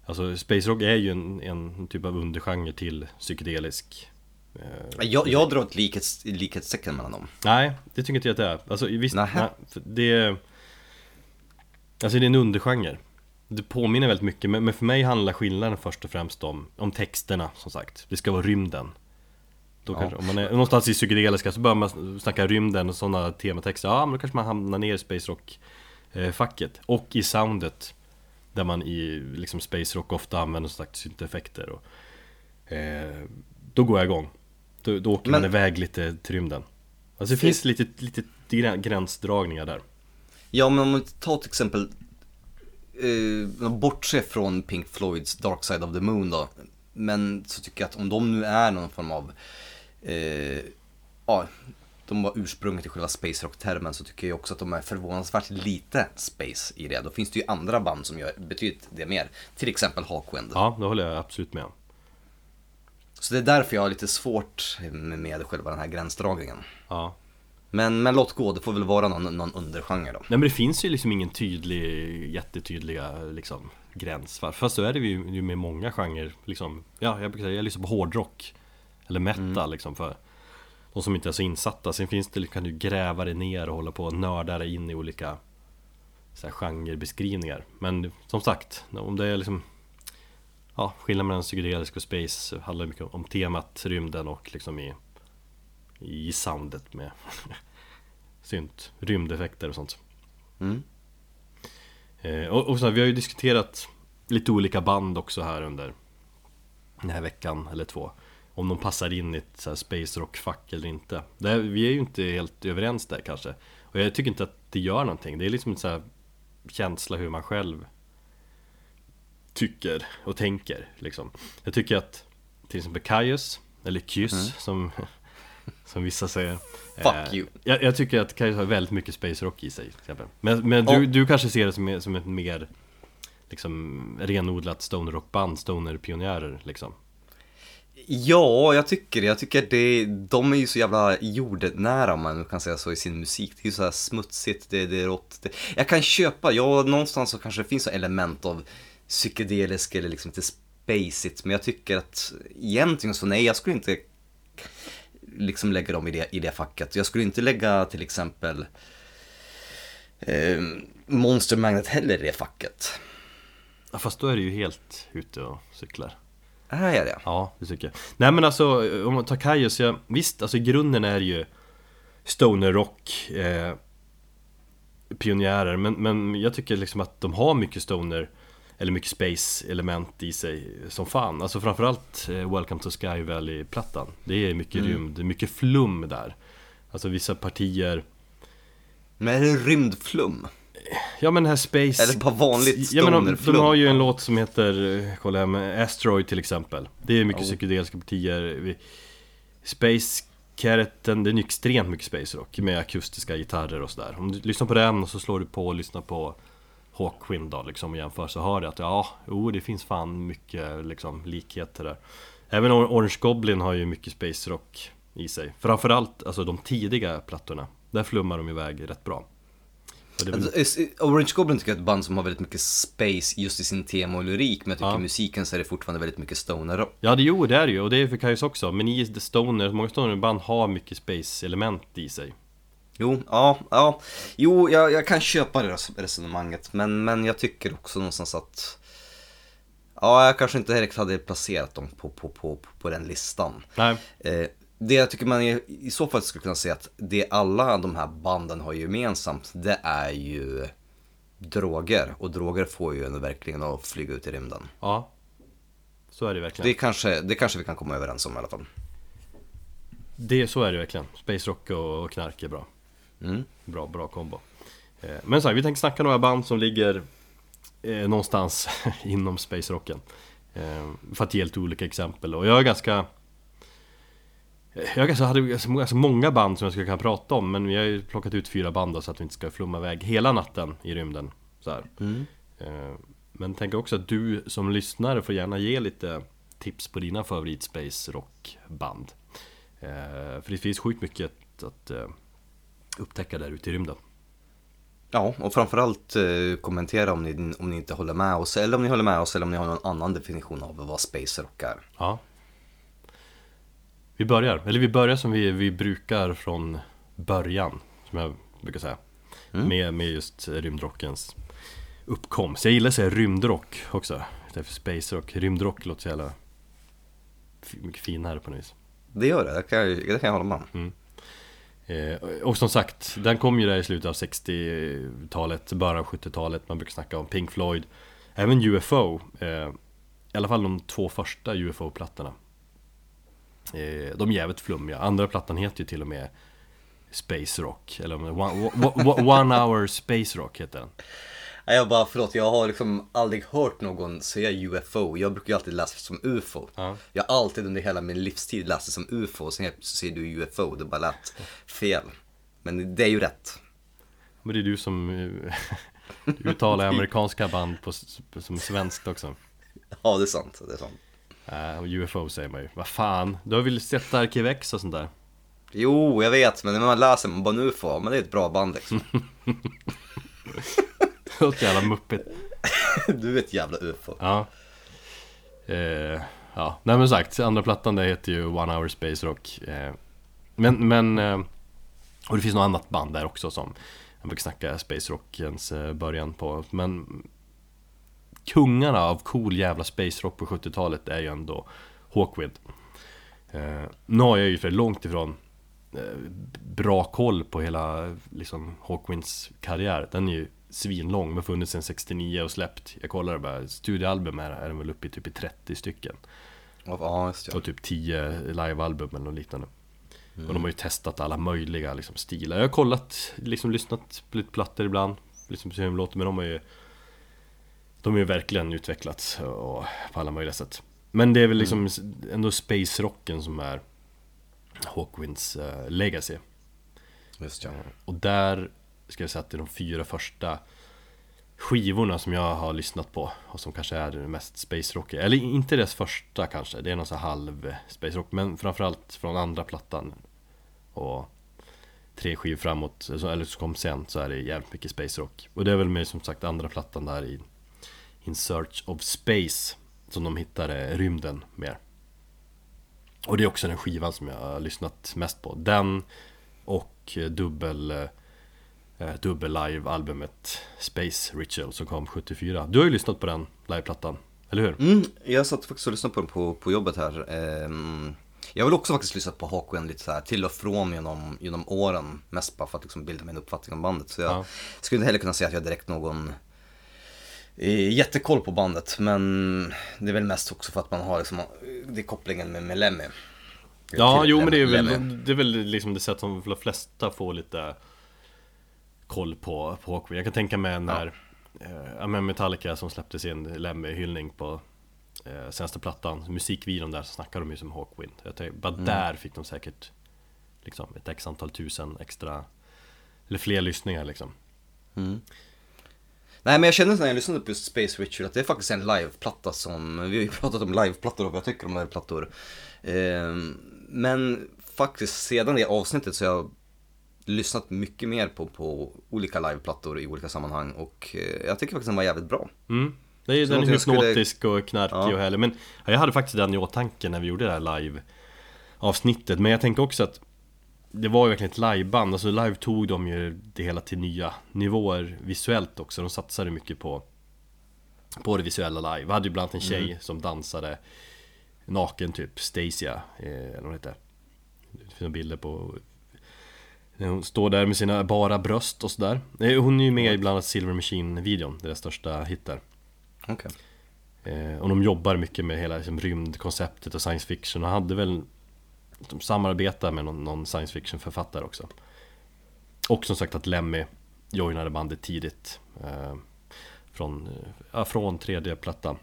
Alltså space rock är ju en, en typ av undergenre till psykedelisk eh, Jag, jag drar ett likhets, likhetstecken mellan dem. Nej, det tycker inte jag att det är. Alltså visst, nej, det är... Alltså det är en undergenre. Det påminner väldigt mycket, men för mig handlar skillnaden först och främst om, om texterna som sagt. Det ska vara rymden. Då Ja. kanske, om man är någonstans i psykedeliska så börjar man snacka rymden och sådana tematexter. Ja, men då kanske man hamnar ner i space rock eh, facket. Och i soundet. Där man i liksom space rock ofta använder som sagt synteffekter. Och, eh, då går jag igång. Då, då åker Men- man iväg lite till rymden. Alltså det finns lite, lite grä- gränsdragningar där. Ja, men om man tar till exempel, eh, bortse från Pink Floyds Dark Side of the Moon då. Men så tycker jag att om de nu är någon form av, eh, ja, de var ursprunget i själva Space Rock-termen så tycker jag också att de är förvånansvärt lite Space i det. Då finns det ju andra band som gör betydligt det mer. Till exempel Hawkwind. Ja, det håller jag absolut med om. Så det är därför jag har lite svårt med, med själva den här gränsdragningen. Ja. Men, men låt gå, det får väl vara någon, någon undergenre då. Nej men det finns ju liksom ingen tydlig, jättetydliga liksom, gräns. Fast så är det ju, ju med många genrer. Liksom, ja, jag brukar säga jag lyssnar på hårdrock. Eller metal liksom för de som inte är så insatta. Sen finns det, kan du gräva dig ner och hålla på och nörda dig in i olika så här, genrebeskrivningar. Men som sagt, om det är liksom Ja, skillnaden mellan psykedelisk och space handlar mycket om temat, rymden och liksom i i soundet med <laughs> synt, rymdeffekter och sånt. Mm. Eh, och, och så här, vi har ju diskuterat lite olika band också här under den här veckan eller två. Om de passar in i ett så här space rock-fack eller inte. Det, är- vi är ju inte helt överens där kanske. Och jag tycker inte att det gör någonting. Det är liksom en så här känsla hur man själv tycker och tänker. Liksom. Jag tycker att till exempel Kaius, eller Kyss som, som vissa säger. <laughs> Fuck eh, you. Jag, jag tycker att Kaius har väldigt mycket space rock i sig. Till exempel. Men, men du, Ja. du kanske ser det som, som ett mer liksom, renodlat stoner rockband, stoner pionjärer liksom. Ja, jag tycker det. Jag tycker det. De är ju så jävla jordnära om man kan säga så i sin musik. Det är ju så här smutsigt, det, det är rått. Det. Jag kan köpa, ja någonstans så kanske det finns så element av psykedelisk eller liksom lite spacigt. Men jag tycker att egentligen så nej, jag skulle inte liksom lägga dem i det, i det facket. Jag skulle inte lägga till exempel eh, Monster Magnet heller i det facket. Ja, fast då är du ju helt ute och cyklar. Är jag det? Ja, det tycker jag. Nej men alltså, om man tar Kaius, ja, visst, alltså grunden är ju Stoner rock eh, pionjärer men, men jag tycker liksom att de har mycket stoner eller mycket space element i sig som fan Alltså framförallt eh, Welcome to Sky Valley-plattan Det är mycket Mm. rymd, mycket flum där Alltså vissa partier Men är det rymdflum? Ja men den här space Är det bara vanligt Ja men de, stonerflum? de har ju en låt som heter, eh, kolla här med Asteroid till exempel Det är mycket Oh. psykedeliska partier Space Carroten, det är extremt mycket space rock med akustiska gitarrer och sådär Om du lyssnar på den och så slår du på och lyssnar på Hawkwind då liksom och jämför så hör du att ja, jo det finns fan mycket liksom likheter där. Även Or- Orange Goblin har ju mycket space rock i sig. Framförallt alltså de tidiga plattorna Där flummar de iväg rätt bra. Väl- Alltså, Orange Goblin tycker jag är ett band som har väldigt mycket space just i sin tema och lyrik Men jag tycker Ja. musiken så är det fortfarande väldigt mycket stoner rock. Ja, det, jo, det är det ju och det är för Kajus också Men i The Stoner, många Stoner-band har mycket space-element i sig Jo, ja, ja. Jo, jag, jag kan köpa det res- resonemanget Men, men jag tycker också någonstans att Ja, jag kanske inte direkt hade placerat dem på, på, på, på, den listan. Nej, Eh, det jag tycker man i, i så fall skulle kunna säga att det alla de här banden har gemensamt, det är ju droger. Och droger får ju en verkligen att flyga ut i rymden. ja. Så är det verkligen. Det kanske, det kanske vi kan komma överens om i alla fall. det, Så är det verkligen. Space Rock och, och knark är bra Mm. Bra, bra kombo eh, Men så här, vi tänkte snacka några band som ligger eh, Någonstans <laughs> inom Space Rocken eh, För att ge lite olika exempel och jag är ganska jag hade ganska många band som jag skulle kunna prata om Men vi har ju plockat ut fyra band då, så att vi inte ska flumma iväg hela natten i rymden så. Mm. Eh, Men tänker också att du som lyssnare får gärna ge lite tips på dina favorit space rockband Eh, För det finns sjukt mycket att, upptäcka där ute i rymden. Ja, och framförallt eh, kommentera om ni, om ni inte håller med oss, eller om ni håller med oss, eller om ni har någon annan definition av vad space rock är. Ja. Vi börjar, eller vi börjar som vi, vi brukar från början Som jag brukar säga. Mm. med, med just rymdrockens uppkomst Jag gillar att säga rymdrock också. Istället för space rock, rymdrock låter så jävla mycket finare på något vis. Det gör det, det kan jag, det kan jag hålla med om. Eh, Eh, och som sagt, den kom ju där i slutet av 60-talet, början av 70-talet Man brukar snacka om Pink Floyd. Även UFO eh, I alla fall de två första UFO-plattorna eh, De är jävligt flummiga. Andra plattan heter ju till och med Space Rock Eller om det- one, one, one Hour Space Rock heter den. Nej, jag bara, förlåt, jag har liksom aldrig hört någon säga UFO. Jag brukar ju alltid läsa som UFO. Ja. Jag har alltid under hela min livstid läst det som UFO, och sen helt plötsligt säger du UFO. Det bara lät fel. Men det är ju rätt. Men det är du som eh, du <laughs> uttalar amerikanska band på, som svenskt också Ja, det är sant. Det är sant. eh, och UFO säger man ju Vad fan, du har väl sett Arkiv X och sånt där? Jo, jag vet, men när man läser man bara UFO, men det är ett bra band liksom. <laughs> <laughs> Låter jävla muppigt. <laughs> Du är ett jävla UFO. Ja. Eh, Ja, nej men sagt, andra plattan det heter ju One Hour Space Rock. Eh, Men, men eh, Och det finns något annat band där också som Jag brukar snacka Space Rockens eh, början på. Men Kungarna av cool jävla Space Rock på 70-talet är ju ändå Hawkwind. Eh, Nu har jag ju för långt ifrån eh, Bra koll på hela liksom Hawkwinds karriär. Den är ju svinlång, men funnits sedan 69 och släppt. Jag kollade bara, studioalbum är, är den väl uppe i typ i 30 stycken. Ja, just det. Och typ 10 livealbum eller något liknande. Och de har ju testat alla möjliga liksom, stilar. Jag har kollat, liksom lyssnat på lite plattor ibland Liksom på hur de låter, men de har ju De har ju verkligen utvecklats och, på alla möjliga sätt. Men det är väl liksom ändå space rocken som är Hawkwinds eh, legacy. Just ja. och där ska jag säga att det är de fyra första skivorna som jag har lyssnat på och som kanske är det mest space rock. Eller inte deras första kanske, det är någon sån här halv space rock Men framförallt från andra plattan. Och tre skivor framåt, eller så kom sen så är det jävligt mycket space rock. Och det är väl med som sagt andra plattan där i In Search of Space som de hittade eh, rymden mer. Och det är också den skivan som jag har lyssnat mest på. Den och eh, dubbel eh, eh, Dubbel live-albumet Space Ritual som kom 74 Du har ju lyssnat på den liveplattan, eller hur? Mm, jag satt faktiskt och lyssnade på den på, på jobbet här. Ehm, Jag väl också faktiskt lyssnat på Hawkwind lite så här till och från genom, genom åren. Mest bara för att liksom bilda mig en uppfattning om bandet. Så jag Ja. skulle inte heller kunna säga att jag direkt någon eh, jättekoll på bandet. Men det är väl mest också för att man har liksom, det är kopplingen med, med Lemmy. Ja, Till jo men det är Lemmy. väl, det är väl liksom det sätt som de flesta får lite koll på, på Hawkwind. Jag kan tänka mig när eh, ja, men Metallica som släppte sin Lemmy-hyllning på eh, senaste plattan, musikvideon där så snackar de ju som Hawkwind. Jag tänkte, bara där fick de säkert liksom ett x antal tusen extra, eller fler lyssningar liksom. Nej men jag kände när jag lyssnade på just Space Richard att det är faktiskt en liveplatta som, vi har ju pratat om liveplattor och vad jag tycker om liveplattor. Ehm, men faktiskt sedan det avsnittet så har jag lyssnat mycket mer på, på olika liveplattor i olika sammanhang och eh, jag tycker faktiskt den var jävligt bra. Mm. Det är ju Så den är jag skulle- hypnotisk och knarkig Ja. och härlig. Men ja, jag hade faktiskt den i åtanke när vi gjorde det här live avsnittet Men jag tänkte också att Det var ju verkligen ett liveband, alltså live tog de ju det hela till nya nivåer visuellt också. De satsade mycket på På det visuella live, vi hade ju bland annat en tjej som dansade Naken typ, Stacia, eh, eller vad hon hette Det finns bilder på hon står där med sina bara bröst och sådär. Eh, Hon är ju med i bland annat Silver Machine-videon, deras största hit där. Okej. Eh, och de jobbar mycket med hela liksom, rymdkonceptet och science fiction. Och hade väl De samarbetar med någon, någon science fiction författare också. Och som sagt att Lemmy joinade bandet tidigt eh, Från, eh, från tredje plattan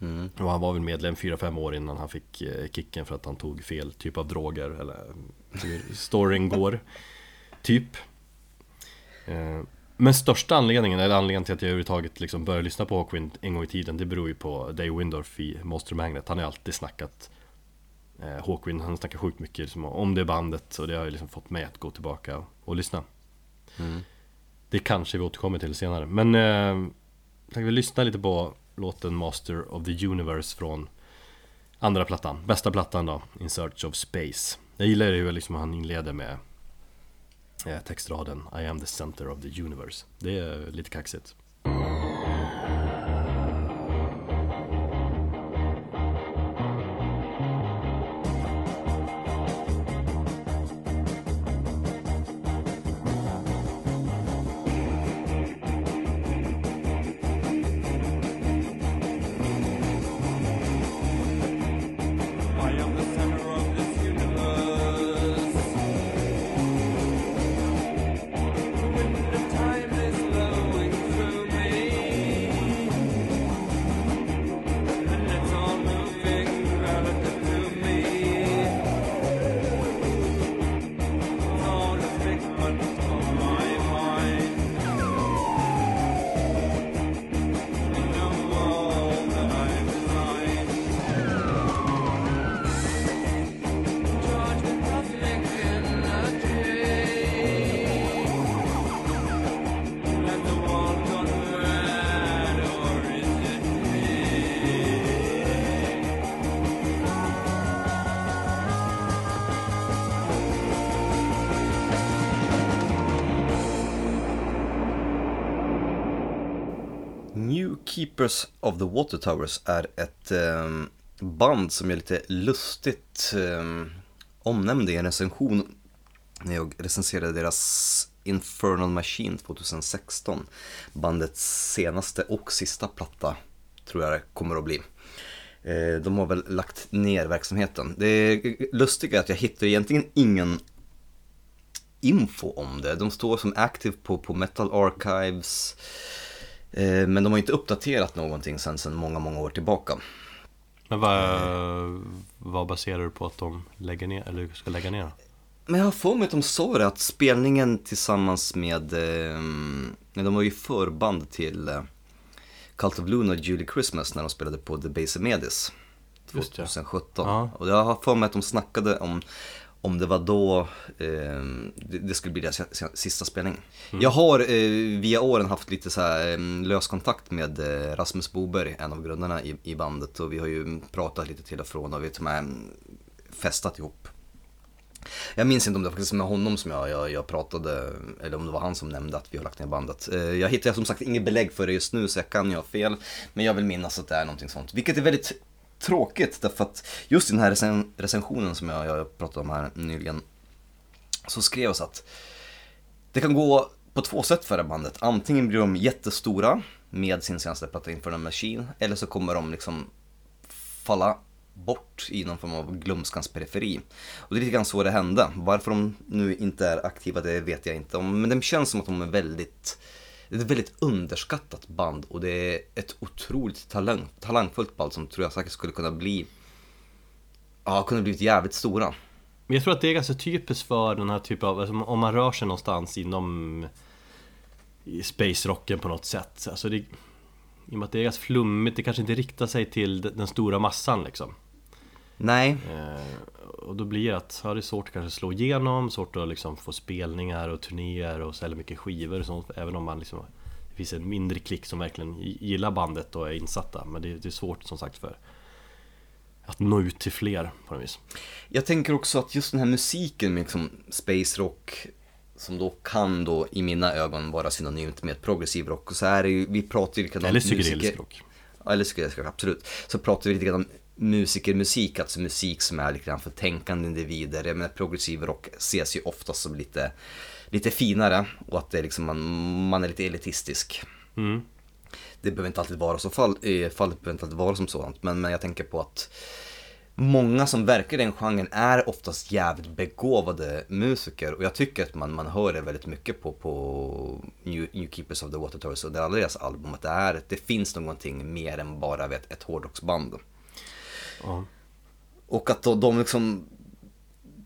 Mm. Och han var väl medlem 4-5 år innan han fick eh, kicken för att han tog fel typ av droger eller hur storyn <laughs> går Typ. Eh, Men största anledningen, eller anledningen till att jag överhuvudtaget liksom började lyssna på Hawkwind en gång i tiden Det beror ju på Dave Windorf i Monster Magnet. Han har alltid snackat eh, Hawkwind, han snackar sjukt mycket liksom, om det bandet Och det har ju liksom fått mig att gå tillbaka och lyssna. Mm. Det kanske vi återkommer till senare. Men eh, jag tänkte vi lyssna lite på låten Master of the Universe från andra plattan, bästa plattan då, In Search of Space. Jag gillar ju liksom hur liksom han inleder med eh, textraden I am the center of the universe. Det är lite kaxigt. Keepers of the Water Towers är ett ehm, band som jag lite lustigt ehm, omnämnde i en recension när jag recenserade deras Infernal Machine 2016. Bandets senaste och sista platta tror jag det kommer att bli. Eh, De har väl lagt ner verksamheten. Det lustiga är att jag hittar egentligen ingen info om det. De står som active på, på Metal Archives. Eh, Men de har inte uppdaterat någonting sen, sen många, många år tillbaka. Men vad, vad baserar du på att de lägger ner, eller ska lägga ner? Men jag har för mig att de sa det, att spelningen tillsammans med, eh, de var ju förband till eh, Cult of Luna och Julie Christmas när de spelade på The Base Medis Just det. 2017. Ja. Och jag har för mig att de snackade om om det var då eh, det, skulle bli deras si- sista spelning. Mm. Jag har eh, via åren haft lite så här eh, lös kontakt med eh, Rasmus Boberg, en av grundarna i, i bandet. Och vi har ju pratat lite till och från och vi har med festat ihop. Jag minns inte om det var faktiskt med honom som jag, jag, jag pratade, eller om det var han som nämnde att vi har lagt ner bandet. Eh, Jag hittar som sagt inget belägg för det just nu så jag kan ju ha fel. Men jag vill minnas att det är någonting sånt. Vilket är väldigt tråkigt därför att just i den här recen- recensionen som jag, jag pratade om här nyligen så skrevs att det kan gå på två sätt för det här bandet. Antingen blir de jättestora med sin senaste platta Infernal Machine eller så kommer de liksom falla bort i någon form av glömskans periferi. Och det är lite grann så det hände. Varför de nu inte är aktiva det vet jag inte om. Men det känns som att de är väldigt det är ett väldigt underskattat band och det är ett otroligt talang, talangfullt band som tror jag säkert skulle kunna bli Ja, kunna blivit jävligt stora. Men jag tror att det är ganska typiskt för den här typen av, alltså, om man rör sig någonstans inom i space-rocken på något sätt. Alltså det, I och med att det är ganska flummigt, det kanske inte riktar sig till den stora massan liksom. Nej, Eh, och då blir det att, ja, det är svårt att kanske slå igenom, svårt att liksom få spelningar och turnéer och sälja mycket skivor och sånt Även om man liksom Det finns en mindre klick som verkligen gillar bandet och är insatta Men det, det är svårt som sagt för Att nå ut till fler på något vis Jag tänker också att just den här musiken med liksom space rock som då kan då i mina ögon vara synonymt med progressiv rock. Och så är det ju, vi pratar ju likadant Eller psykedelisk rock Ja, eller psykedelisk rock, absolut. Så pratar vi lite grann om musikermusik, alltså musik som är lite grann för tänkande individer. Jag menar progressiv rock ses ju oftast som lite, lite finare och att det liksom man, man är lite elitistisk. mm. Det behöver inte alltid vara så, fall, eh, fallet behöver inte alltid vara som sådant, men, men jag tänker på att många som verkar i den genren är oftast jävligt begåvade musiker och jag tycker att man, man hör det väldigt mycket på, på New, New Keepers of the Water Tours och alla deras album att det, är, det finns någonting mer än bara vet, ett hårdrocksband. Ja. Och att de, de liksom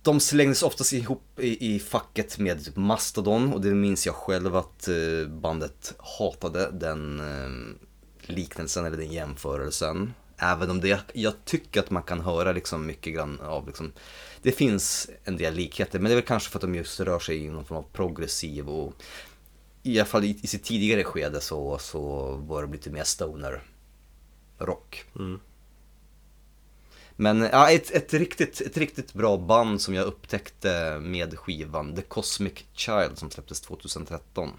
de slängdes oftast ihop i, i facket med typ Mastodon och det minns jag själv att eh, bandet hatade den eh, liknelsen eller den jämförelsen. Även om det, jag tycker att man kan höra liksom mycket grann av liksom, det finns en del likheter men det är väl kanske för att de just rör sig i någon form av progressiv och i alla fall i, i sitt tidigare skede så, så var det lite mer stoner rock. Mm. Men ja, ett, ett, riktigt, ett riktigt bra band som jag upptäckte med skivan The Cosmic Child som släpptes 2013.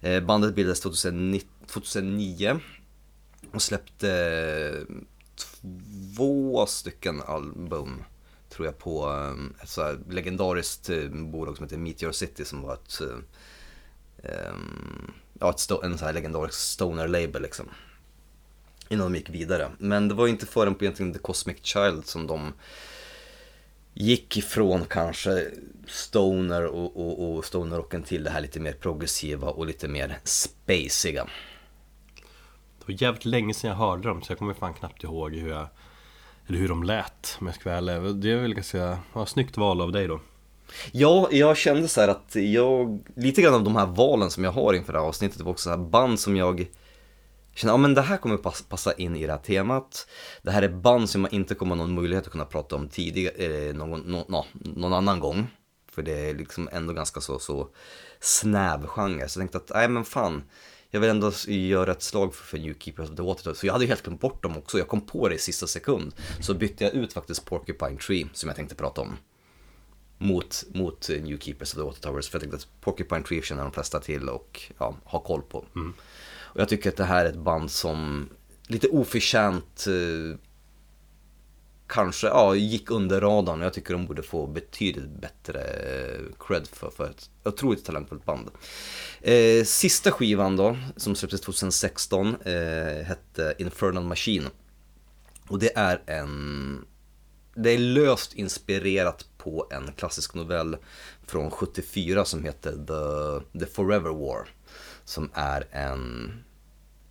Eh, bandet bildades 2009, 2009 och släppte eh, två stycken album tror jag på eh, ett så här legendariskt bolag som heter Meteor City som var ett, ja, ett en så här legendarisk stoner label liksom innan de gick vidare. Men det var ju inte förrän på egentligen The Cosmic Child som de gick ifrån kanske stoner och, och, och stonerrocken till det här lite mer progressiva och lite mer spaciga. Det var jävligt länge sedan jag hörde dem så jag kommer fan knappt ihåg hur jag Eller hur de lät om jag ska vara ärlig. Det är väl ganska, ja, snyggt val av dig då Ja, jag kände så här att jag, lite grann av de här valen som jag har inför det här avsnittet var också så här band som jag känner, ja men det här kommer passa in i det här temat. Det här är band som man inte kommer ha någon möjlighet att kunna prata om tidigare, eh, någon, no, no, någon annan gång. För det är liksom ändå ganska så, så snäv genre. Så jag tänkte att, nej men fan. Jag vill ändå göra ett slag för, för New Keepers of the Water. Så jag hade ju helt glömt bort dem också. Jag kom på det i sista sekund. Så bytte jag ut faktiskt Porcupine Tree som jag tänkte prata om mot, mot New Keepers of the Water Towers. För jag tänkte att Porcupine Tree känner de flesta till och ja, har koll på. Mm. Och jag tycker att det här är ett band som lite oförtjänt eh, kanske ja, gick under radarn. Jag tycker de borde få betydligt bättre eh, cred för, för ett otroligt talangfullt band. Eh, sista skivan då, som släpptes 2016, eh, hette Infernal Machine. Och det är en det är löst inspirerat på en klassisk novell från 74 som heter The, The Forever War. Som är en...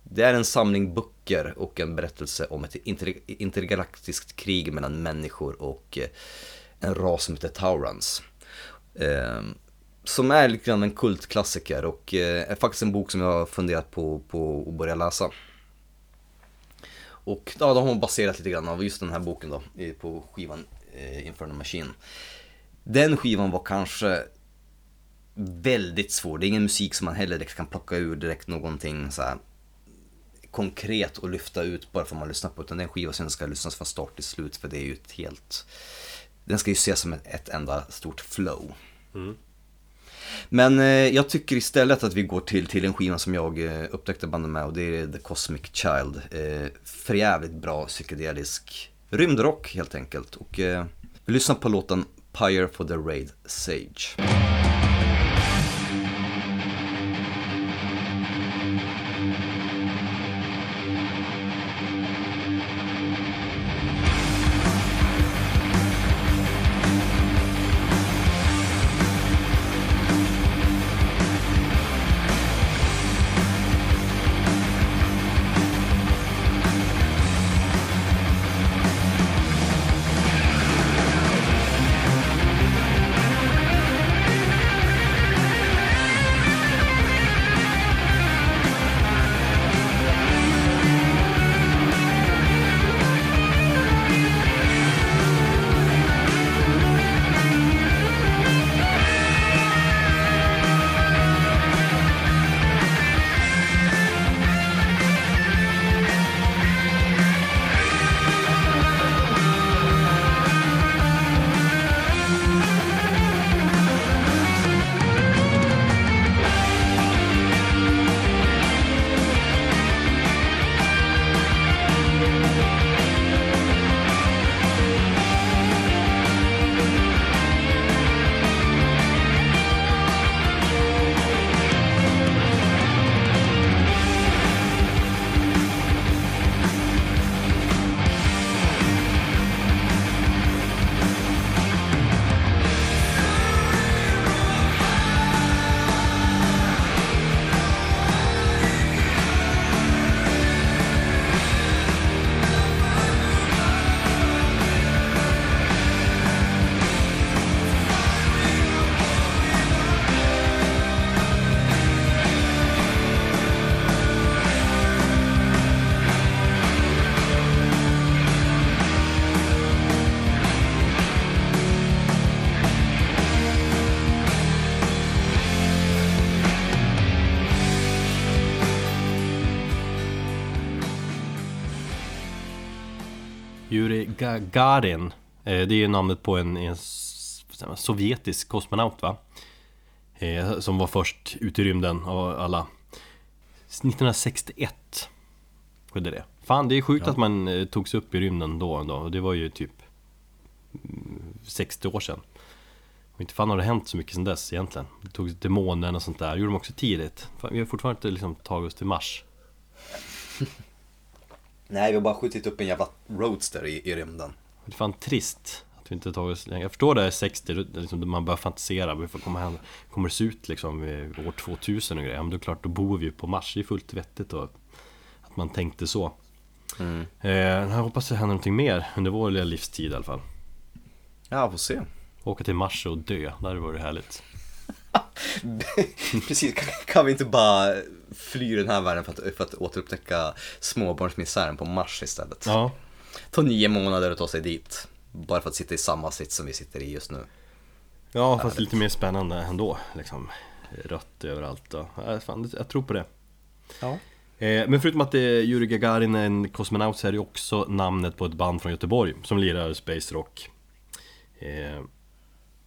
Det är en samling böcker och en berättelse om ett inter, intergalaktiskt krig mellan människor och eh, en ras som heter Taurans. Eh, som är lite grann en kultklassiker och eh, är faktiskt en bok som jag har funderat på, på att börja läsa. Och ja, då har baserat lite grann av just den här boken då, på skivan eh, Machine. Den skivan var kanske väldigt svår. Det är ingen musik som man heller direkt kan plocka ur direkt någonting så här konkret och lyfta ut bara för att man lyssnar på. Utan det är en skiva som ska lyssnas från start till slut för det är ju ett helt... Den ska ju ses som ett, ett enda stort flow. Men eh, jag tycker istället att vi går till, till en skiva som jag eh, upptäckte bandet med och det är The Cosmic Child. Eh, för jävligt bra psykedelisk rymdrock helt enkelt. Och eh, vi lyssnar på låten Pyre for the Raid Sage. Gagarin eh, Det är ju namnet på en, en sovjetisk kosmonaut va? Eh, Som var först ut i rymden av alla. 1961 skedde det. Fan det är sjukt att man eh, togs upp i rymden då ändå. Det var ju typ mm, 60 år sedan. Och inte fan har det hänt så mycket sedan dess egentligen. Det togs till månen och sånt där, det gjorde de också tidigt. Fan, Vi har fortfarande inte liksom tagit oss till Mars Nej, vi har bara skjutit upp en jävla roadster i, i rymden. Det är fan trist att vi inte tagit oss längre. Jag förstår det är 60, då- liksom, man börjar fantisera, komma hem, kommer det se ut liksom år 2000 och grejer? Men då är det klart, då bor vi ju på Mars, det är fullt vettigt och att man tänkte så. Mm. Eh, jag hoppas det händer någonting mer under vår lilla livstid i alla fall. Ja, får se. Åka till Mars och dö, det hade varit härligt. <laughs> Precis, kan, kan vi inte bara fly den här världen för att, för att återupptäcka småbarnsmisären på Mars istället? Ja, Ta nio månader att ta sig dit. Bara för att sitta i samma sits som vi sitter i just nu. ja fast lite mer spännande ändå liksom. Rött överallt och, ja, fan, jag tror på det. Ja. Eh, Men förutom att Yuri Gagarin är en kosmonaut så är det också namnet på ett band från Göteborg som lirar Space Rock.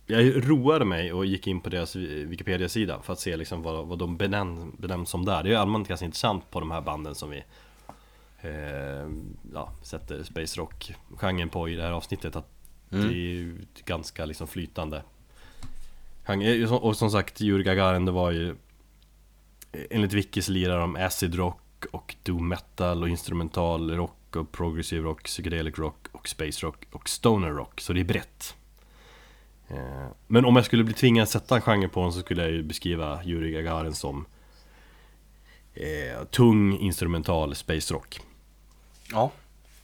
Jag roade mig och gick in på deras Wikipedia-sida för att se liksom vad, vad de benäm, benämns som där. Det är ju allmänt ganska intressant på de här banden som vi eh, ja, sätter Space Rock-genren på i det här avsnittet. Att det är ju ganska liksom flytande. Och som sagt, Yuri Gagarin det var ju Enligt Wiki så lirar de acid rock och doom metal och instrumental rock och progressive rock, psychedelic rock och space rock och stoner rock. Så det är brett. Eh, Men om jag skulle bli tvingad att sätta en genre på den så skulle jag ju beskriva Yuri Gagarin som eh, tung instrumental space rock. Ja,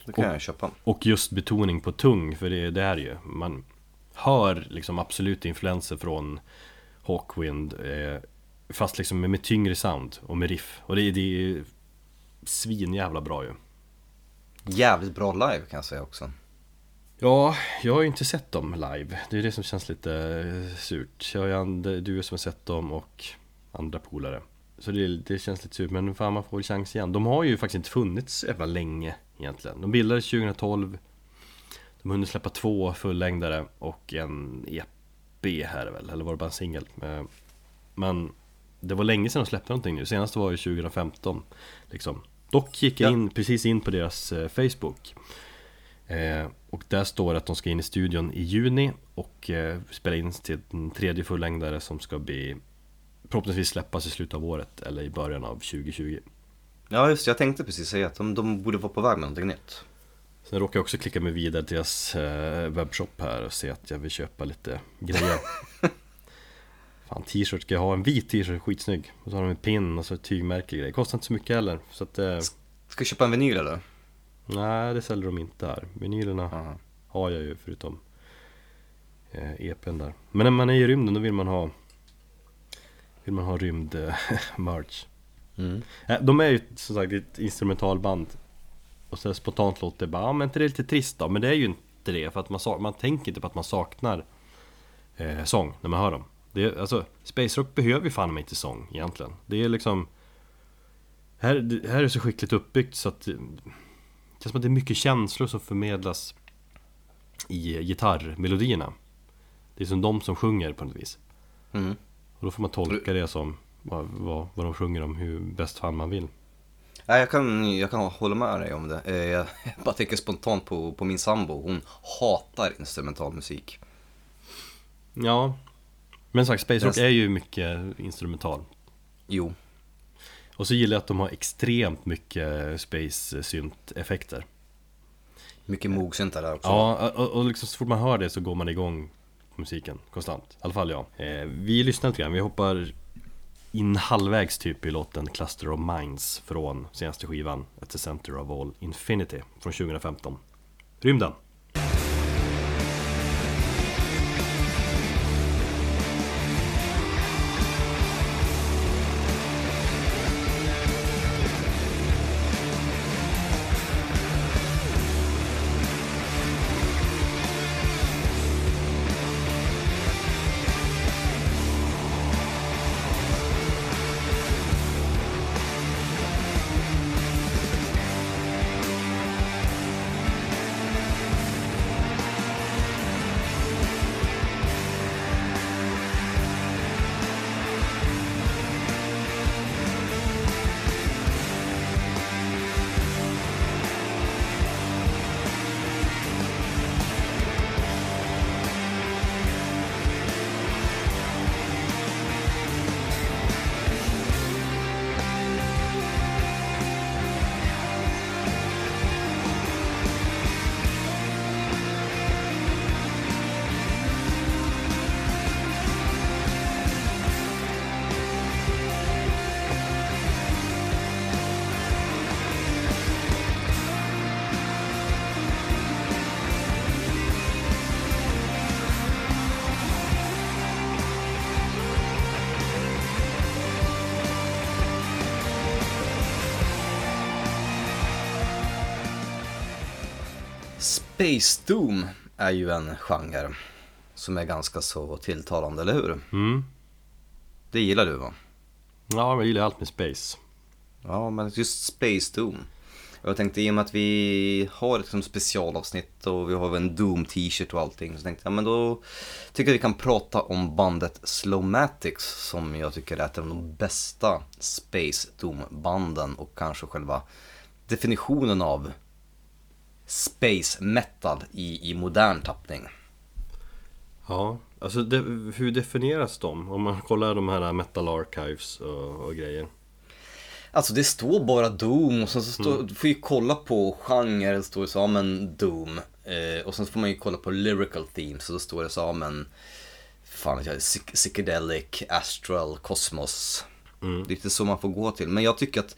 det kan Och- jag köpa. Och just betoning på tung, för det, det är ju. Man hör liksom absolut influenser från Hawkwind eh, Fast liksom med, med tyngre sound och med riff. Och det, är- det är svinjävla bra ju. Jävligt bra live kan jag säga också. Ja, jag har ju inte sett dem live. Det är det som känns lite eh, surt. Jag har du som har sett dem och andra polare. Så det, det känns lite surt, men fan man får väl chans igen. De har ju faktiskt inte funnits så jävla länge egentligen. De bildades 2012. De har hunnit släppa två fullängdare och en EP här väl, eller var det bara en singel? Eh, Men det var länge sedan de släppte någonting nu, senast var ju 2015 liksom. Dock gick jag Ja. in, precis in på deras eh, Facebook Och där står att de ska in i studion i juni och eh, spela in till en tredje fullängdare som ska bli Förhoppningsvis släppas i slutet av året eller i början av 2020 Ja just jag tänkte precis säga att de, de borde vara på väg med någonting nytt. Sen råkar jag också klicka mig vidare till deras eh, webbshop här och se att jag vill köpa lite grejer. <laughs> Fan t-shirt, ska jag ha. En vit t-shirt, skitsnygg. Och så har de en pin och så ett tygmärke grej Kostar inte så mycket heller Så att, eh, Ska du köpa en vinyl eller? Nej det säljer de inte här Vinylerna Aha. har jag ju förutom eh, EPn där Men när man är i rymden då vill man ha Vill man ha rymd eh, <laughs> Mm. Eh, De är ju som sagt ett instrumentalband Och så spontant låter det bara, ja men inte det är lite trist då? Men det är ju inte det, för att man, man tänker inte på att man saknar eh, sång när man hör dem det är, alltså, Space Rock behöver ju fan mig inte sång egentligen Det är liksom här, det här är så skickligt uppbyggt så att Det känns som att det är mycket känslor som förmedlas I gitarrmelodierna Det är som de som sjunger på något vis Mm. Och då får man tolka det som vad, vad, vad de sjunger om, hur bäst fan man vill Nej, jag kan, jag kan hålla med dig om det. Eh, Jag <laughs> bara tänker spontant på, på min sambo. Hon hatar instrumental musik. Ja Men sagt, Space Rock är ju mycket instrumental Jo. Och så gillar jag att de har extremt mycket Space synt-effekter Mycket mogsyntar där också. Ja, och, och liksom så fort man hör det så går man igång på musiken konstant. I alla fall jag. Eh, Vi lyssnar lite grann, vi hoppar in halvvägs typ i låten Cluster of Minds från senaste skivan At the Center of All Infinity från 2015 Rymden Space Doom är ju en genre som är ganska så tilltalande, eller hur? mm. Det gillar du va? Ja, jag gillar allt med Space Ja, men just Space Doom. Och Jag tänkte i och med att vi har ett liksom specialavsnitt och vi har en Doom-t-shirt och allting så tänkte jag men då tycker jag vi kan prata om bandet Slowmatics som jag tycker är ett av de bästa Space Doom-banden och kanske själva definitionen av Space Metal i, i modern tappning. Ja, alltså det, hur definieras de? Om man kollar de här Metal Archives och, och grejer Alltså det står bara Doom och sen så står, du får ju kolla på genre, det står det så, ja men Doom. Eh, och sen får man ju kolla på lyrical themes och då står det så, ja men fan jag, psy- psychedelic, astral, kosmos. Mm. Det är lite så man får gå till. Men jag tycker att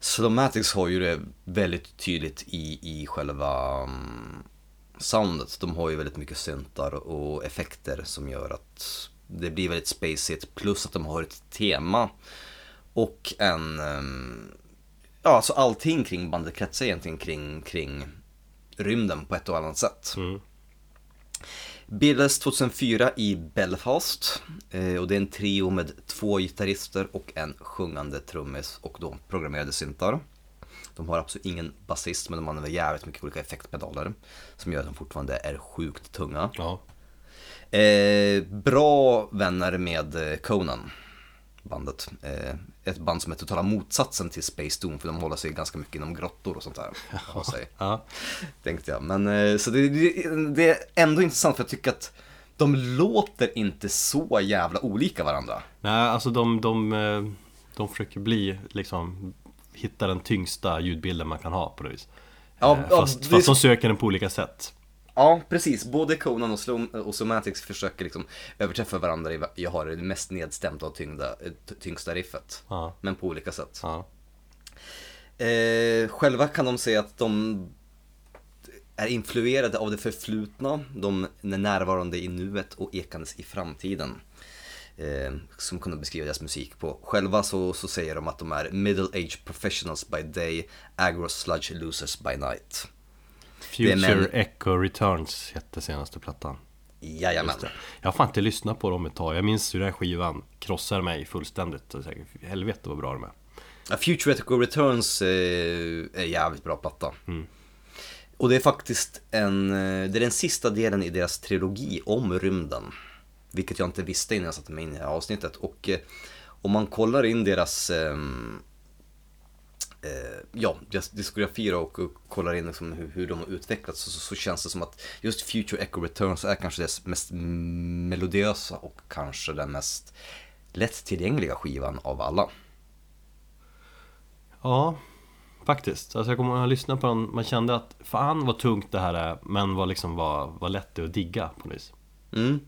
Slomatics har ju det väldigt tydligt i, i själva um, soundet. De har ju väldigt mycket syntar och effekter som gör att det blir väldigt spacigt. Plus att de har ett tema och en... Mm, ja, alltså allting kring bandet kretsar egentligen kring, kring rymden på ett och annat sätt. Mm. Bildades 2004 i Belfast eh, och det är en trio med två gitarrister och en sjungande trummis och de programmerade syntar. De har absolut ingen basist men de använder jävligt mycket olika effektpedaler som gör att de fortfarande är sjukt tunga. Ja, Eh, bra vänner med eh, Conan. Bandet. Eh, ett band som är totala motsatsen till Space Doom för de håller sig ganska mycket inom grottor och sånt där. <laughs> säga. Ja. Tänkte jag. Men eh, så det, det, det är ändå intressant för jag tycker att de låter inte så jävla olika varandra. Nej, alltså de, de, eh, de försöker bli liksom Hitta den tyngsta ljudbilden man kan ha på något vis Ja, Eh, ja, Fast, det- fast de söker den på olika sätt Ja, precis. Både Conan och, Slow, och Somatics försöker liksom överträffa varandra i jag har det mest nedstämda och tyngda, eh, tyngsta riffet. Ja, Men på olika sätt. ja, Eh, själva kan de säga att de är influerade av det förflutna, de är närvarande i nuet och ekandes i framtiden. Eh, som kunde beskriva deras musik på. Själva så, så säger de att de är middle age professionals by day, aggro sludge losers by night. Future män- Echo Returns hette senaste plattan Jajamän. Jag har fan inte lyssnat på dem ett tag Jag minns hur den här skivan krossade mig fullständigt Helvete vad bra de är Ja, Future Ethical Returns eh, är jävligt bra platta. Och det är faktiskt en, eh, det är den sista delen i deras trilogi om rymden. Vilket jag inte visste innan jag satte mig in i det här avsnittet. Och eh, om man kollar in deras ehm, eh, ja, deras diskografi då och, och kollar in liksom hur, hur de har utvecklats så, så, så känns det som att just Future Echo Returns är kanske deras mest melodiösa och kanske den mest lättillgängliga skivan av alla. Ja, faktiskt. Alltså jag kommer ihåg att jag lyssnade på den, man kände att fan vad tungt det här är, men vad liksom var, var lätt det att digga på något vis. Mm.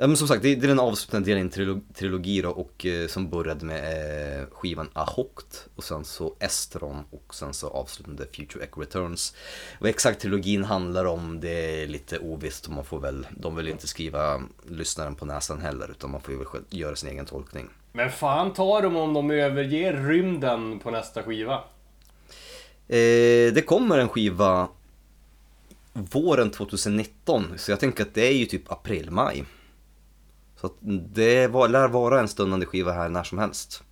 Ja, men som sagt, det, det är den avslutande delen i en trilog, trilogi då, och eh, som började med eh, skivan Ahokt och sen så Estron och sen så avslutade Future Echo Returns. Vad exakt trilogin handlar om det är lite ovisst och man får väl, de vill inte skriva lyssnaren på näsan heller utan man får ju väl göra sin egen tolkning. Men fan tar de om de överger rymden på nästa skiva? Eh, det kommer en skiva våren 2019 så jag tänker att det är ju typ april-maj. Så att det var, lär vara en stundande skiva här när som helst.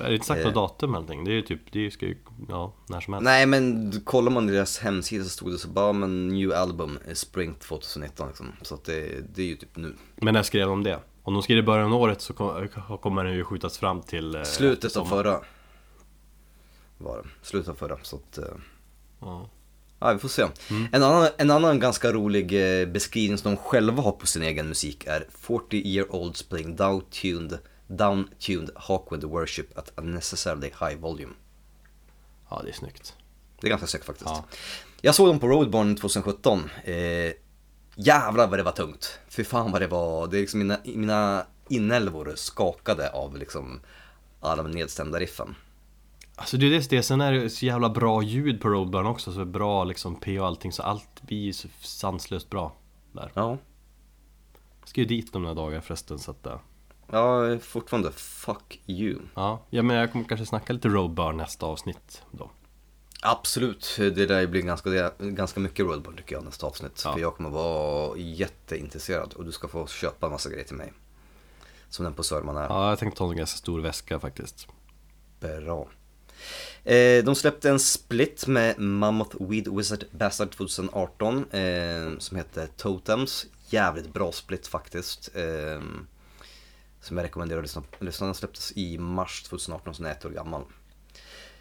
Är det inte sagt något Eh. datum eller någonting? Det är ju typ, det ska ju, ja, när som helst. Nej men kollar man deras hemsida så stod det så bara men new album spring 2019 liksom. Så att det, det är ju typ nu. Men när skrev de det? Om de skrev det i början av året så kom- kommer den ju skjutas fram till eh, Slutet av förra. Var det. Slutet av förra. Så att, eh, Ja. Ja vi får se. En, annan, en annan ganska rolig eh, beskrivning som de själva har på sin egen musik är 40 year olds playing down-tuned, down-tuned Hawkwind worship at unnecessarily high volume. ja, det är snyggt. Det är ganska säkert faktiskt. Ja. Jag såg dem på Roadburn 2017. Eh, jävlar vad det var tungt. Fy fan vad det var. Det är liksom mina, mina inälvor skakade av liksom alla de nedstämda riffen. Alltså det är det, sen är det så jävla bra ljud på Roadburn också, så bra liksom P och allting, så allt blir så sanslöst bra där. Ja, Jag ska ju dit de där dagar förresten, så att eh, ja fortfarande fuck you. Ja, ja men jag kommer kanske snacka lite Roadburn nästa avsnitt då Absolut, det där blir ganska, ganska mycket Roadburn tycker jag nästa avsnitt. Ja. För jag kommer vara jätteintresserad och du ska få köpa en massa grejer till mig. Som den på Sörman är. Ja, jag tänkte ta en ganska stor väska faktiskt Bra. Eh, de släppte en split med Mammoth Weed Wizard Bastard 2018 eh, som heter Totems. Jävligt bra split faktiskt. Eh, som jag rekommenderar att lyssna på. Den släpptes i mars 2018 så den är ett år gammal.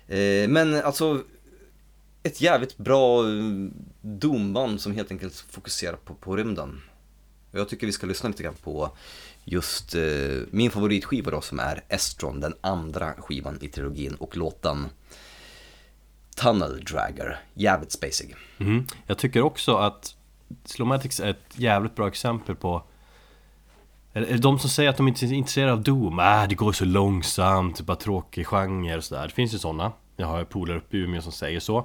Eh, men alltså ett jävligt bra eh, domband som helt enkelt fokuserar på, på rymden. Jag tycker vi ska lyssna lite grann på just eh, min favoritskiva då som är Estron, den andra skivan i trilogin och låten Tunnel Dragger, jävligt spacig. Mhm. Jag tycker också att Slowmatics är ett jävligt bra exempel på det de som säger att de inte är intresserade av Doom? Äh, det går så långsamt, bara tråkig genre och sådär Det finns ju sådana Jag har polare uppe i Umeå som säger så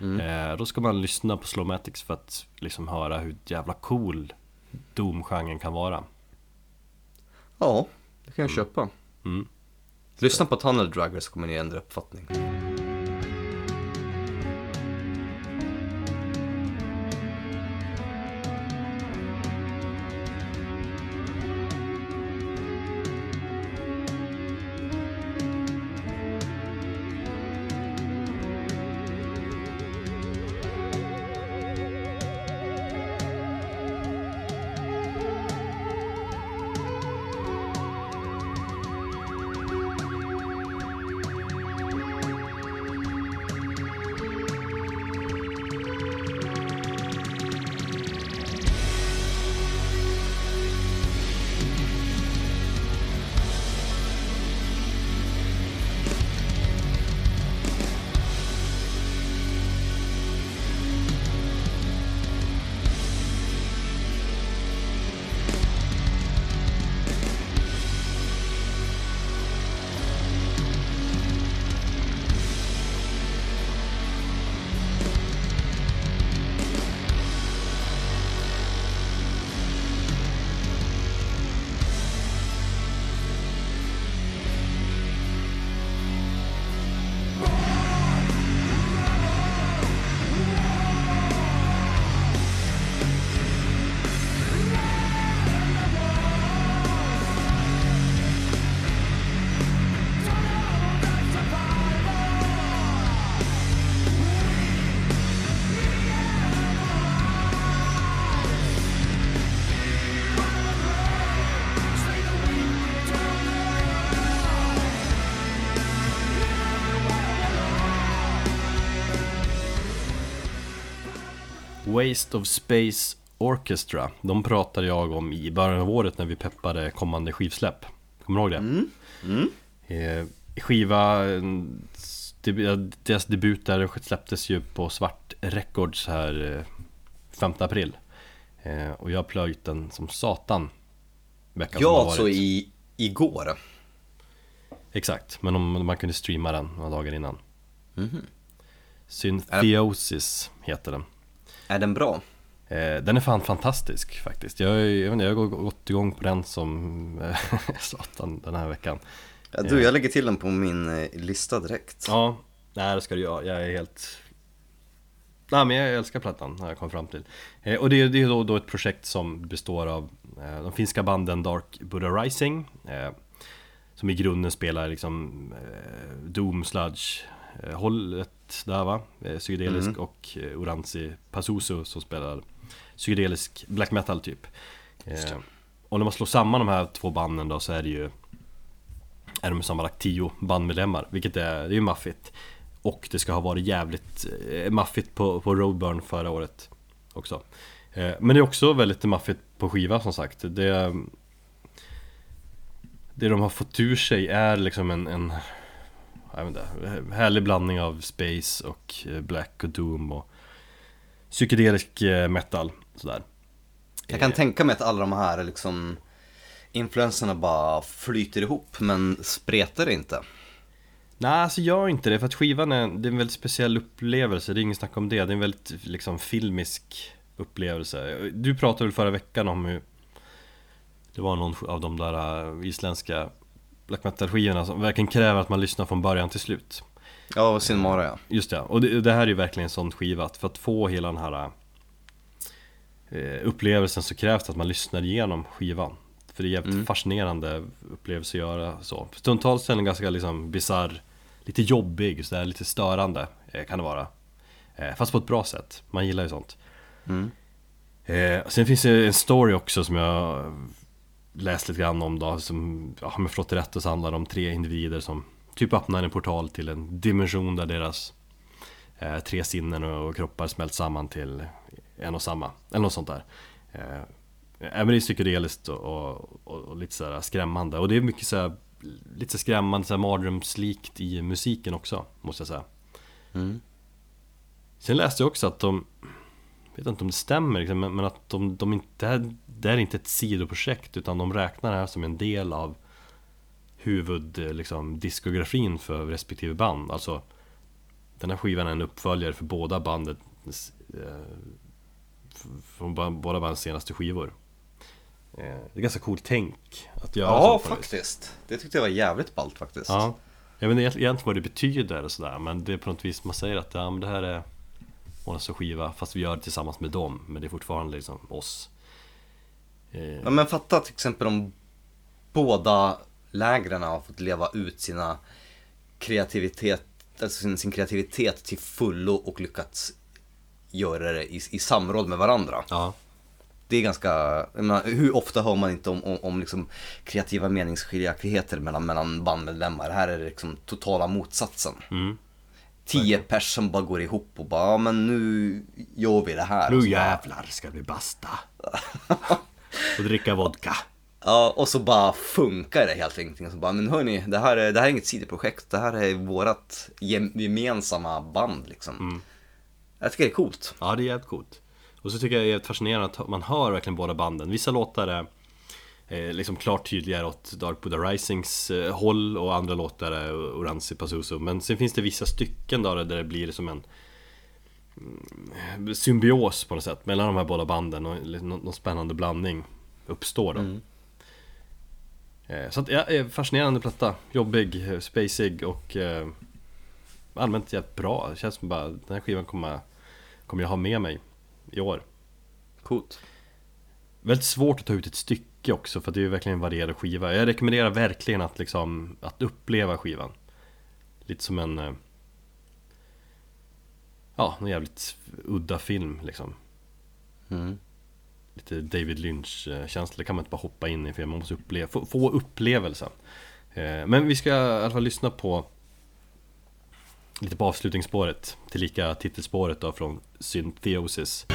eh, Då ska man lyssna på Slowmatics för att liksom höra hur jävla cool Doom-genren kan vara Ja, det kan jag köpa. Mm. Lyssna på Tunnel Dragger så kommer ni ändra uppfattning. Waste of Space Orchestra. De pratade jag om i början av året när vi peppade kommande skivsläpp. Kommer du ihåg det? Eh, skiva, eh, deras debut där släpptes ju på Svart Records här eh, 5 april. Eh, och jag har plöjt den som satan. Veckan Ja, alltså i, igår. Exakt, men om man kunde streama den några dagar innan. Mhm. Syntheosis heter den. Är den bra? Eh, den är fan fantastisk faktiskt. Jag, jag, inte, jag har gått igång på den som eh, <laughs> satan den här veckan. Ja, du, jag lägger till den på min eh, lista direkt. Ja, nej det ska du göra. Jag är helt... Nej men jag älskar plattan, har jag kommit fram till. Eh, och det, det är då, då ett projekt som består av eh, de finska banden Dark Buddha Rising. Eh, som i grunden spelar liksom eh, Doom Sludge eh, hållet där va? Eh, psykedelisk och eh, Oranzi Pazuzu som spelar psykedelisk black metal typ. Eh, och när man slår samman de här två banden då så är det ju är de sammanlagt tio bandmedlemmar, vilket är, det är ju maffigt. Och det ska ha varit jävligt eh, maffigt på, på Roadburn förra året också. Eh, men det är också väldigt maffigt på skiva som sagt. Det, det de har fått ur sig är liksom en, en jag vet inte, härlig blandning av space och eh, black och doom och psykedelisk eh, metal. Sådär. Jag kan tänka mig att alla de här liksom influenserna bara flyter ihop men spretar inte. Nej, alltså gör inte det för att skivan är, det är en väldigt speciell upplevelse, det är inget snack om det. Det är en väldigt liksom filmisk upplevelse. Du pratade väl förra veckan om hur det var någon av de där isländska black metal skivorna som verkligen kräver att man lyssnar från början till slut. Ja, och Sinmara ja. Just det, och det, det här är ju verkligen en sån skiva att för att få hela den här eh, upplevelsen så krävs det att man lyssnar igenom skivan. För det är jävligt fascinerande upplevelse att göra så. Stundtals är den ganska liksom bizarr, lite jobbig, så där, lite störande eh, kan det vara. Eh, fast på ett bra sätt, man gillar ju sånt. Eh, sen finns det en story också som jag läst lite grann om då, som, ja, om jag förstått det rätt, så handlar det om tre individer som typ öppnar en portal till en dimension där deras eh, tre sinnen och, kroppar smält samman till en och samma, eller något sånt där. Eh, även det är psykedeliskt och, och, och, och lite sådär skrämmande, och det är mycket såhär Lite så skrämmande, så här mardrömslikt i musiken också, måste jag säga. Sen läste jag också att de vet inte om det stämmer liksom, men men att de, de inte, det här- det är inte ett sidoprojekt utan de räknar det här som en del av huvud, eh, liksom, diskografin för respektive band. Alltså den här skivan är en uppföljare för båda bandets eh, från båda bandets senaste skivor. Eh, det är ganska coolt tänk att göra Ja, så faktiskt. Det tyckte jag var jävligt ballt faktiskt. Ja. Jag vet inte egentligen vad det betyder och sådär men det är på något vis man säger att ja, men det här är Månas och skiva fast vi gör det tillsammans med dem men det är fortfarande liksom oss. Eh, Ja, men fatta till exempel om båda lägren har fått leva ut sina kreativitet, alltså sin, sin kreativitet till fullo och lyckats göra det i, i samråd med varandra. ja. Det är ganska, jag menar, hur ofta hör man inte om, om, om liksom kreativa meningsskiljaktigheter mellan, mellan bandmedlemmar? Här är det liksom totala motsatsen. Mm. Tio pers som bara går ihop och bara, ja men nu gör vi det här. Nu jävlar ska vi basta! <laughs> och dricka vodka. Ja, och så bara funkar det helt enkelt. Och Så bara, men hörni, det här, är, det här är inget sidoprojekt. Det här är vårat gem- gemensamma band liksom. Jag tycker det är coolt. Ja det är jävligt coolt. Och så tycker jag det är fascinerande att man hör verkligen båda banden. Vissa låtar är eh, liksom klart tydligare åt Dark Buddha Risings eh, håll och andra låtar är Oranzi Pazuzu. Men sen finns det vissa stycken då där det blir som en mm, symbios på något sätt mellan de här båda banden och någon, någon spännande blandning uppstår då. Eh, Så att, ja, eh, fascinerande platta, jobbig, eh, spacig och eh, allmänt jävligt bra. Det känns som bara, den här skivan kommer, kommer jag ha med mig i år. Coolt. Väldigt svårt att ta ut ett stycke också för det är ju verkligen en varierad skiva. Jag rekommenderar verkligen att liksom, att uppleva skivan. Lite som en... Ja, en jävligt udda film liksom. Mm. Lite David Lynch-känsla, kan man inte bara hoppa in i för man måste uppleva, få, få upplevelsen. Eh, Men vi ska i alla fall lyssna på lite på avslutningsspåret, tillika titelspåret då från Syntheosis.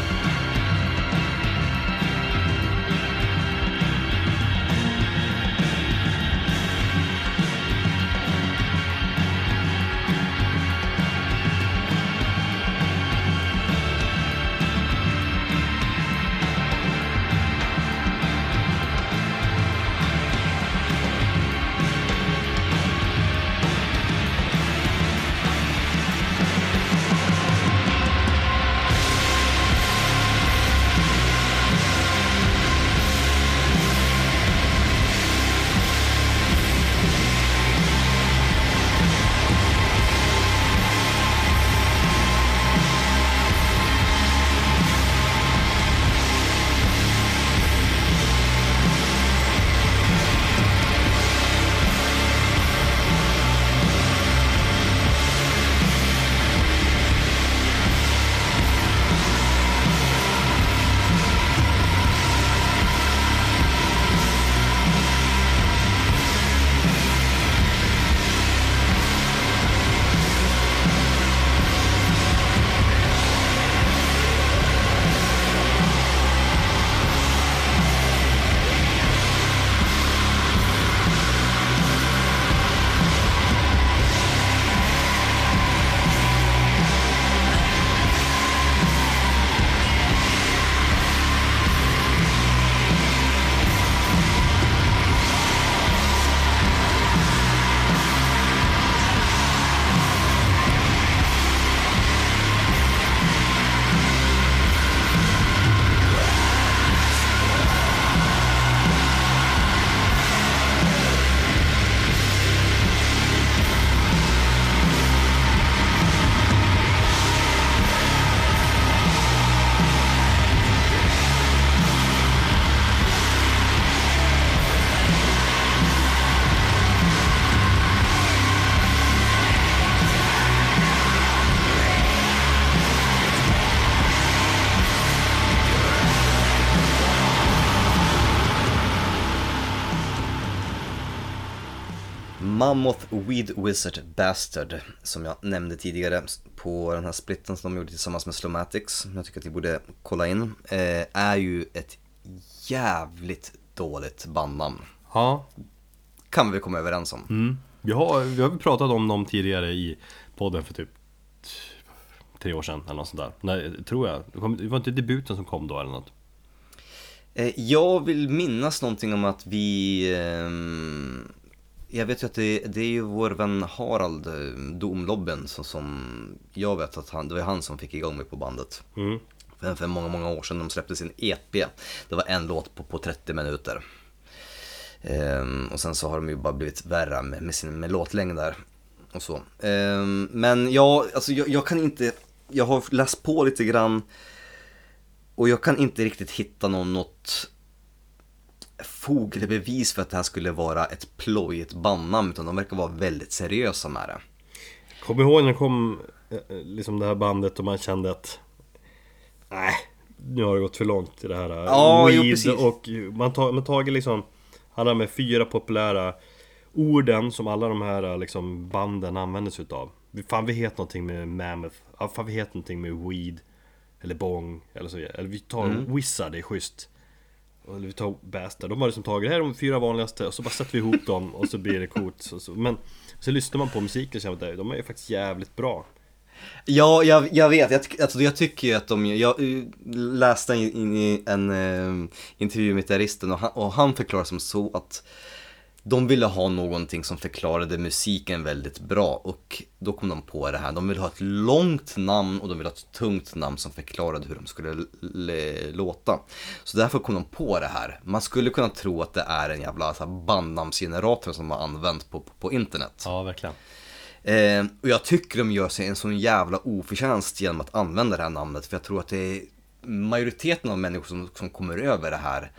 Mammoth Weed Wizard Bastard, som jag nämnde tidigare på den här splitten som de gjorde tillsammans med Slomatics, jag tycker att ni borde kolla in, eh, är ju ett jävligt dåligt bandnamn. Ja, Kan vi komma överens om. mm. vi, har, vi har pratat om dem tidigare i podden för typ tre år sedan eller något sånt där. Nej, tror jag. Det, var inte debuten som kom då eller något. Eh, jag vill minnas någonting om att vi... ehm, jag vet ju att det, det är ju vår vän Harald, eh, Domlobben, som, som jag vet att han, det var han som fick igång mig på bandet. Mm. För, för många, många år sedan de släppte sin EP. Det var en låt på, på 30 minuter. Ehm, och sen så har de ju bara blivit värre med, med sin med låtlängder och så. Ehm, men jag, alltså jag, jag kan inte, jag har läst på lite grann och jag kan inte riktigt hitta någon, något fog eller bevis för att det här skulle vara ett plojigt bandnamn utan de verkar vara väldigt seriösa med det. Du ihåg när det kom eh, eh, liksom det här bandet och man kände att Nej, nu har det gått för långt i det här Ja, jo, precis. och man, tar, man tagit liksom Han har med fyra populära orden som alla de här eh, liksom banden använder sig utav Fan vi heter någonting med Mammoth, fan vi heter någonting med Weed Eller Bong, eller så Eller vi tar Mm. Wizard, det är schysst eller vi tar Bastard, de har liksom tagit, det här är de fyra vanligaste och så bara sätter vi ihop dem och så blir det coolt så, så. Men så lyssnar man på musiken och känner att de är ju faktiskt jävligt bra Ja, jag, jag vet. Jag, alltså, jag tycker ju att de, jag eh, läste in, in en eh, intervju med gitarristen och han, och han förklarar som så att de ville ha någonting som förklarade musiken väldigt bra och då kom de på det här. De ville ha ett långt namn och de ville ha ett tungt namn som förklarade hur de skulle låta. Så därför kom de på det här. Man skulle kunna tro att det är en jävla så bandnamnsgenerator som man har använt på, på, på internet. Ja, verkligen Eh, och jag tycker de gör sig en sån jävla oförtjänst genom att använda det här namnet. För jag tror att det är majoriteten av människor som, som kommer över det här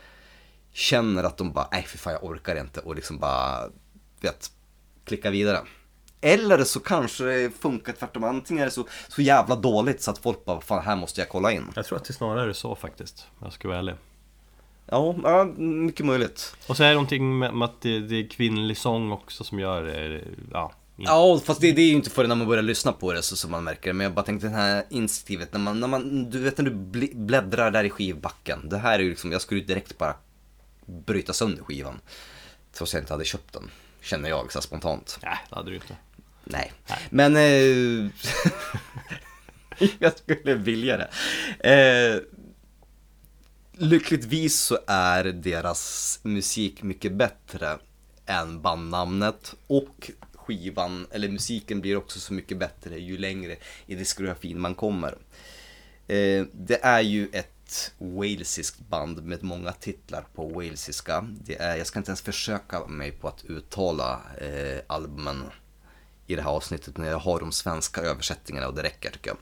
känner att de bara, nej för fan jag orkar inte och liksom bara, vet, klicka vidare. Eller så kanske det funkar tvärtom, antingen är det så, så jävla dåligt så att folk bara, fan här måste jag kolla in. Jag tror att det snarare är så faktiskt, jag ska vara ärlig Ja, ja mycket möjligt. Och så är det någonting med, att det, det är kvinnlig sång också som gör det, ja Ja, fast det, det är ju inte förrän när man börjar lyssna på det så som man märker det. Men jag bara tänkte det här instinktivet, när man, när man, du vet när du bläddrar där i skivbacken. Det här är ju liksom, jag skulle ju direkt bara bryta sönder skivan. Trots att jag inte hade köpt den, känner jag så spontant. Nej, det hade du inte Nej, men... Eh, <laughs> jag skulle vilja det. Eh, lyckligtvis så är deras musik mycket bättre än bandnamnet och skivan, eller musiken blir också så mycket bättre ju längre i diskografin man kommer. Eh, det är ju ett walesiskt band med många titlar på walesiska. Det är, jag ska inte ens försöka mig på att uttala eh, albumen i det här avsnittet när jag har de svenska översättningarna och det räcker tycker jag.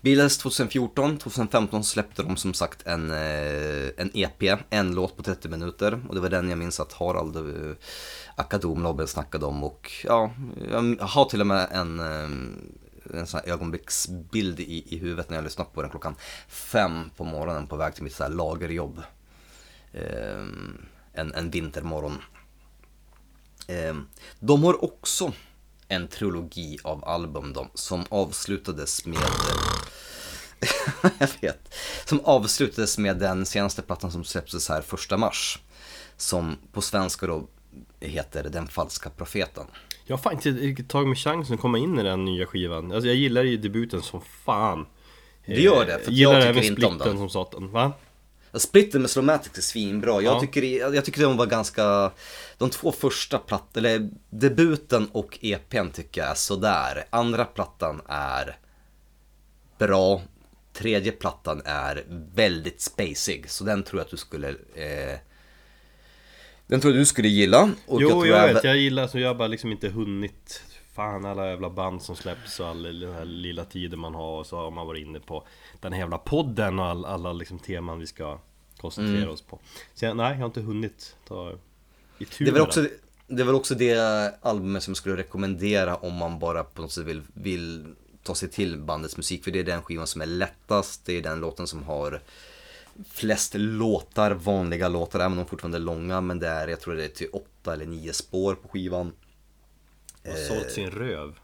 Bildades 2014, 2015 släppte de som sagt en, eh, en EP, en låt på 30 minuter och det var den jag minns att Harald eh, Akadomlobben snackade om och ja, jag har till och med en, eh, en sån här ögonblicksbild i, i huvudet när jag lyssnade på den klockan fem på morgonen på väg till mitt så här lagerjobb. Eh, en, en vintermorgon. Eh, de har också en trilogi av album de, som avslutades med <laughs> jag vet. Som avslutades med den senaste plattan som släpptes här första mars. Som på svenska då heter Den falska profeten. Jag har fan inte riktigt tagit mig chansen att komma in i den nya skivan Alltså jag gillar ju debuten som fan Du gör det, för Eh, Gillar jag tycker även inte om den. som satan, va? Splitten med Slomatics är svinbra. Jag, Ja. tycker, jag tycker de var ganska... De två första plattorna, eller debuten och EPn tycker jag är sådär. Andra plattan är bra. Tredje plattan är väldigt spacig. Så den tror jag att du skulle... Eh, den tror jag du skulle gilla. Och jo, tror jag även- vet, jag gillar så jag har bara liksom inte hunnit Fan alla jävla band som släpps och all den här lilla tiden man har och så har man varit inne på Den här jävla podden och all, alla liksom teman vi ska koncentrera Mm. oss på Så jag, nej, jag har inte hunnit ta itu Det är, väl också, det är väl också det albumet som jag skulle rekommendera om man bara på något sätt vill, vill ta sig till bandets musik. För det är den skivan som är lättast, det är den låten som har flest låtar, vanliga låtar, även om de fortfarande är långa. Men det är, jag tror det är till åtta eller nio spår på skivan. Och sålt sin röv.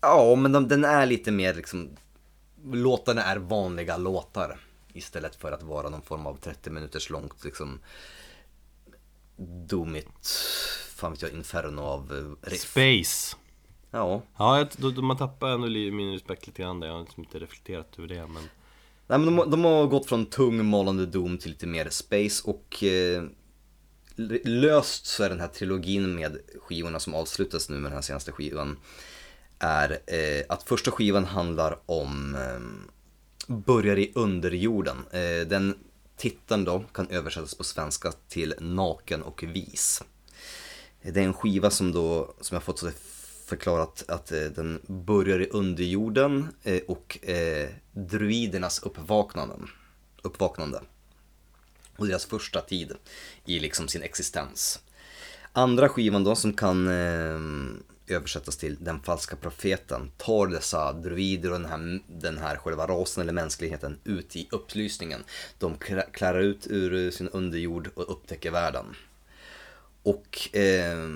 Ja, men de, den är lite mer liksom, låtarna är vanliga låtar. Istället för att vara någon form av 30 minuters långt liksom domigt, fan vet jag, inferno av eh, riff. Space. Ja, Ja, jag, då, då man tappar ändå min respekt lite grann där. Jag har liksom inte reflekterat över det men... Nej men de, har- de har gått från tung malande dom till lite mer space och eh, löst så är den här trilogin med skivorna som avslutas nu med den här senaste skivan är eh, att första skivan handlar om eh, Börjar i underjorden. Eh, den titeln då kan översättas på svenska till Naken och vis. Det är en skiva som då, som jag fått så förklarat att eh, den börjar i underjorden eh, och eh, druidernas uppvaknanden, uppvaknande. Och deras första tid i liksom sin existens. Andra skivan då som kan översättas till Den falska profeten tar dessa druider och den här, den här själva rasen eller mänskligheten ut i upplysningen. De klarar ut ur sin underjord och upptäcker världen. Och eh,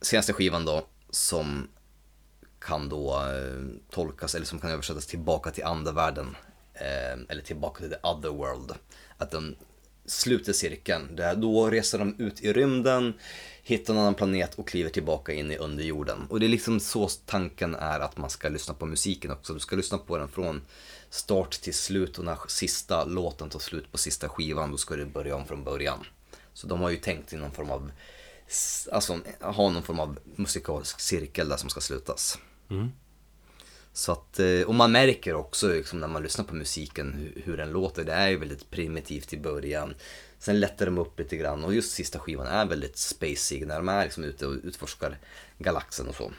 senaste skivan då som kan då eh, tolkas eller som kan översättas tillbaka till andevärlden. Eh, eller tillbaka till the other world. Att de sluter cirkeln. Där då reser de ut i rymden, hittar en annan planet och kliver tillbaka in i underjorden. Och det är liksom så tanken är att man ska lyssna på musiken också. Du ska lyssna på den från start till slut och när sista låten tar slut på sista skivan då ska du börja om från början. Så de har ju tänkt i någon form av, alltså ha någon form av musikalisk cirkel där som ska slutas. Så att, eh, och man märker också liksom, när man lyssnar på musiken hur, hur den låter. Det är ju väldigt primitivt i början. Sen lättar de upp lite grann och just sista skivan är väldigt spacig när de är liksom ute och utforskar galaxen och så.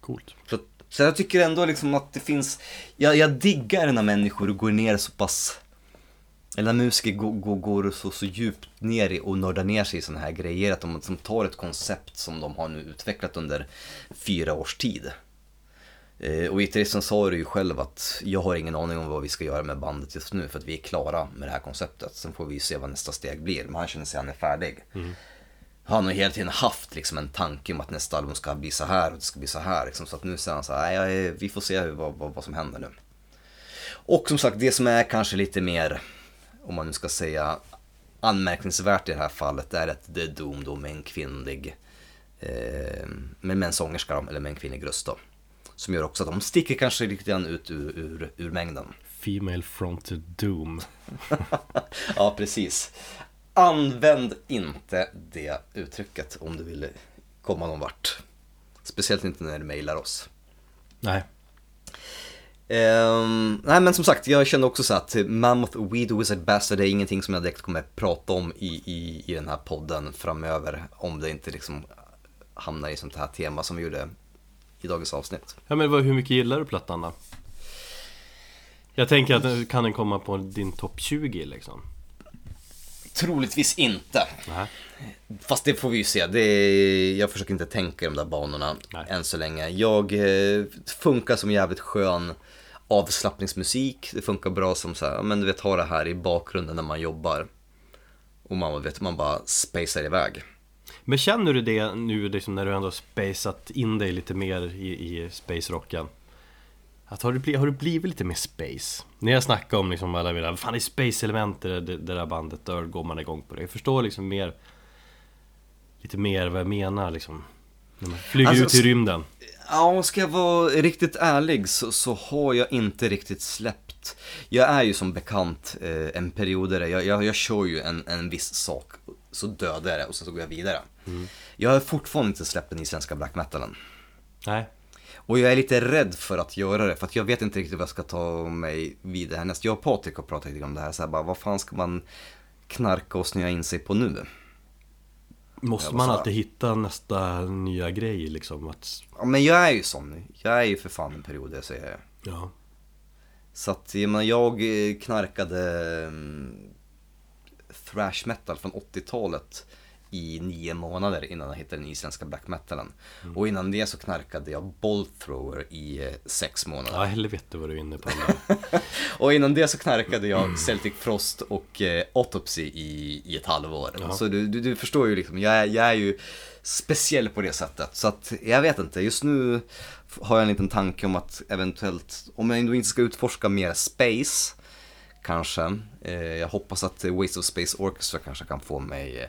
Coolt. Så, så jag tycker ändå liksom att det finns, jag, jag diggar när människor går ner så pass, eller när musiker går, går, går så, så djupt ner i och nördar ner sig i sådana här grejer. Att de som tar ett koncept som de har nu utvecklat under fyra års tid. Eh, Och gitarristen sa det ju själv att jag har ingen aning om vad vi ska göra med bandet just nu för att vi är klara med det här konceptet. Sen får vi se vad nästa steg blir. Men han känner sig att han är färdig. Han har hela tiden haft liksom en tanke om att nästa album ska bli så här och det ska bli så här. Liksom. Så att nu säger han så här, "Nej, jag är- vi får se vad, vad, vad som händer nu. Och som sagt, det som är kanske lite mer, om man nu ska säga anmärkningsvärt i det här fallet är att det är Doom då med en kvinnlig, eh, med, en sångerska eller med en kvinnlig röst då. Som gör också att de sticker kanske lite grann ut ur, ur, ur mängden. Female fronted doom. <laughs> Ja, precis. Använd inte det uttrycket om du vill komma någon vart. Speciellt inte när du mejlar oss. Nej. Ehm, nej men som sagt, jag kände också så att Mammoth Weed Wizard Bastard är ingenting som jag direkt kommer prata om i, i, i den här podden framöver. Om det inte liksom hamnar i sånt här tema som vi gjorde i dagens avsnitt. Ja men hur mycket gillar du plattan då? Jag tänker att kan den komma på din topp 20 liksom? Troligtvis inte. Nej. Fast det får vi ju se. Det är, jag försöker inte tänka i de där banorna Nej. än så länge. Jag eh, funkar som jävligt skön avslappningsmusik. Det funkar bra som så här, men du vet ha det här i bakgrunden när man jobbar. Och man vet, man bara spacear iväg. Men känner du det nu liksom när du ändå spacat in dig lite mer i, i space-rocken? Att har, du blivit, har du blivit lite mer space? När jag snackar om liksom alla mina, fan det är space-element det, det, det där bandet, då går man igång på det. Jag förstår liksom mer Lite mer vad jag menar liksom När man flyger Alltså, ut i rymden Ja, ska jag vara riktigt ärlig så, så har jag inte riktigt släppt. Jag är ju som bekant eh, en periodare. Jag, jag, jag kör ju en, en viss sak, så dödar jag det och sen så går jag vidare. Jag har fortfarande inte släppt den isländska black metalen. Nej Och jag är lite rädd för att göra det, för att jag vet inte riktigt vad jag ska ta mig vidare härnäst. Jag och Patrik har pratat lite om det här, så här bara, vad fan ska man knarka och snöa in sig på nu? Måste man alltid hitta nästa nya grej liksom? Att, Ja, men jag är ju sån. Jag är ju för fan en period, jag säger jag. ja Så att jag, menar, jag eh, knarkade mm, thrash metal från 80-talet i nio månader innan jag hittade den isländska black metalen. Mm. Och innan det så knarkade jag Bolt Thrower i eh, sex månader. Ja, helvete vad du är inne på den. <laughs> Och innan det så knarkade jag Celtic Frost och eh, Autopsy i, i ett halvår. Ja. Så du, du, du förstår ju liksom, jag, är- jag är ju speciell på det sättet. Så att jag vet inte, just nu har jag en liten tanke om att eventuellt, om jag ändå inte ska utforska mer space, kanske. Eh, jag hoppas att Waste of Space Orchestra kanske kan få mig eh,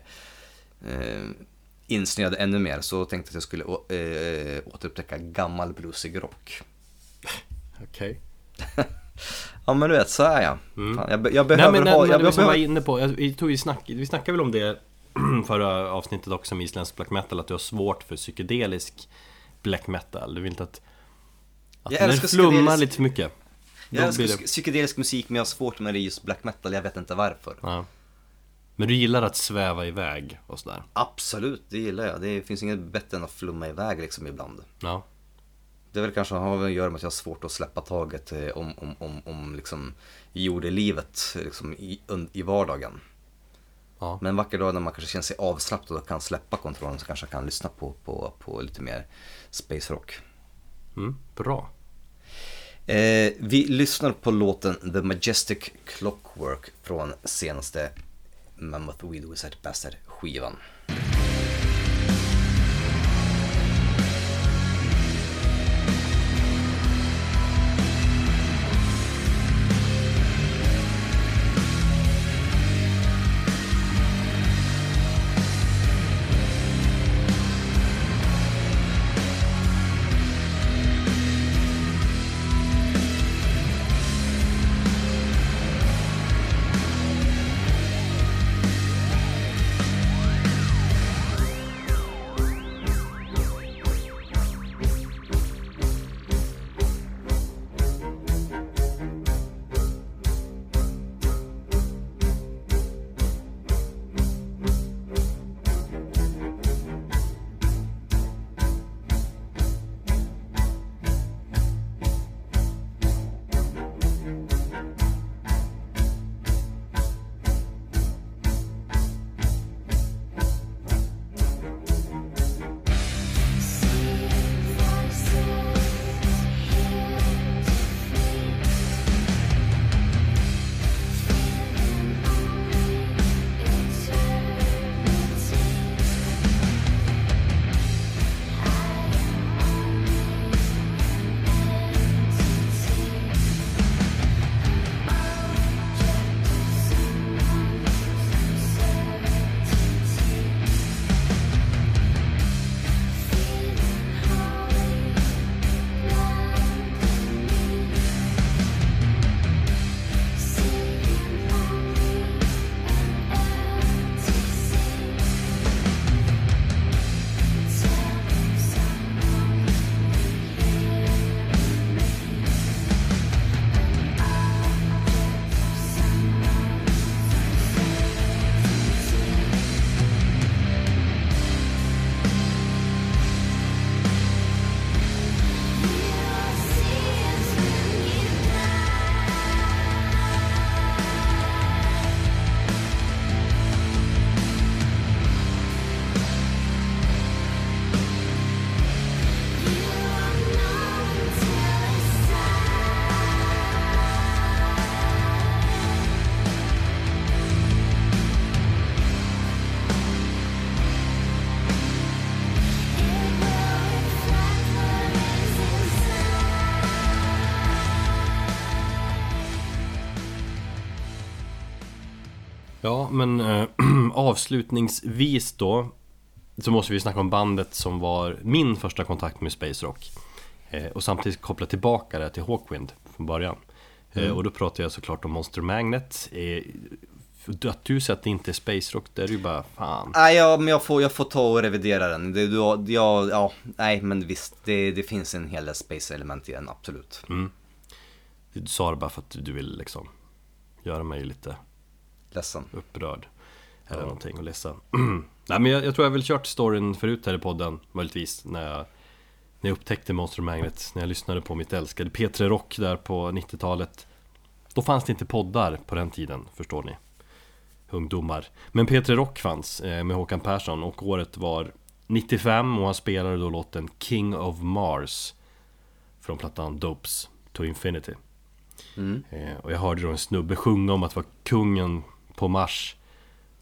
insnöad ännu mer. Så tänkte jag att jag skulle eh, återupptäcka gammal bluesig rock. Okej. <laughs> Ja men du vet, så är jag. Fan, jag, jag Nej behöver men, ha... men Jag det vi som var behöver... inne på, jag- vi, tog ju snack, vi snackade väl om det <clears throat> förra avsnittet också med isländsk black metal Att du har svårt för psykedelisk black metal Du vill inte att, att Jag det älskar flummar lite för mycket Jag älskar psy- psykedelisk musik men jag har svårt med det just black metal, jag vet inte varför. ja. Men du gillar att sväva iväg och sådär? Absolut, det gillar jag. Det finns inget bättre än att flumma iväg liksom ibland. Ja, Det är väl kanske har att göra med att jag har svårt att släppa taget eh, om, om, om, om liksom jordelivet liksom i, i vardagen. ja. Men en vacker dag när man kanske känner sig avslappnad och kan släppa kontrollen så kanske jag kan lyssna på, på, på lite mer space rock. Mm, bra Eh, vi lyssnar på låten The Majestic Clockwork från senaste Mammoth Weed Wizard Bastard skivan. Men äh, <clears throat> avslutningsvis då Så måste vi snacka om bandet som var min första kontakt med Space Rock. Eh, Och samtidigt koppla tillbaka det till Hawkwind från början. Eh, Och då pratar jag såklart om Monster Magnet. Eh, Att du säger att det inte är Space Rock, det är ju bara fan. Nej, ja, men jag får, jag får ta och revidera den. Det, du, ja, ja, nej men visst, det, det finns en hel del space-element i den, absolut. Du sa det bara för att du vill liksom Göra mig lite Ledsen. upprörd Eller någonting och ledsen <clears throat> Nej men jag, jag tror jag väl kört storyn förut här i podden Möjligtvis när jag När jag upptäckte Monster Magnet När jag lyssnade på mitt älskade P3 Rock där på 90-talet Då fanns det inte poddar på den tiden, förstår ni ungdomar. Men P3 Rock fanns eh, med Håkan Persson och året var 95 och han spelade då låten King of Mars från plattan Dopes to Infinity. Mm. Eh, och jag hörde då en snubbe sjunga om att vara kungen på Mars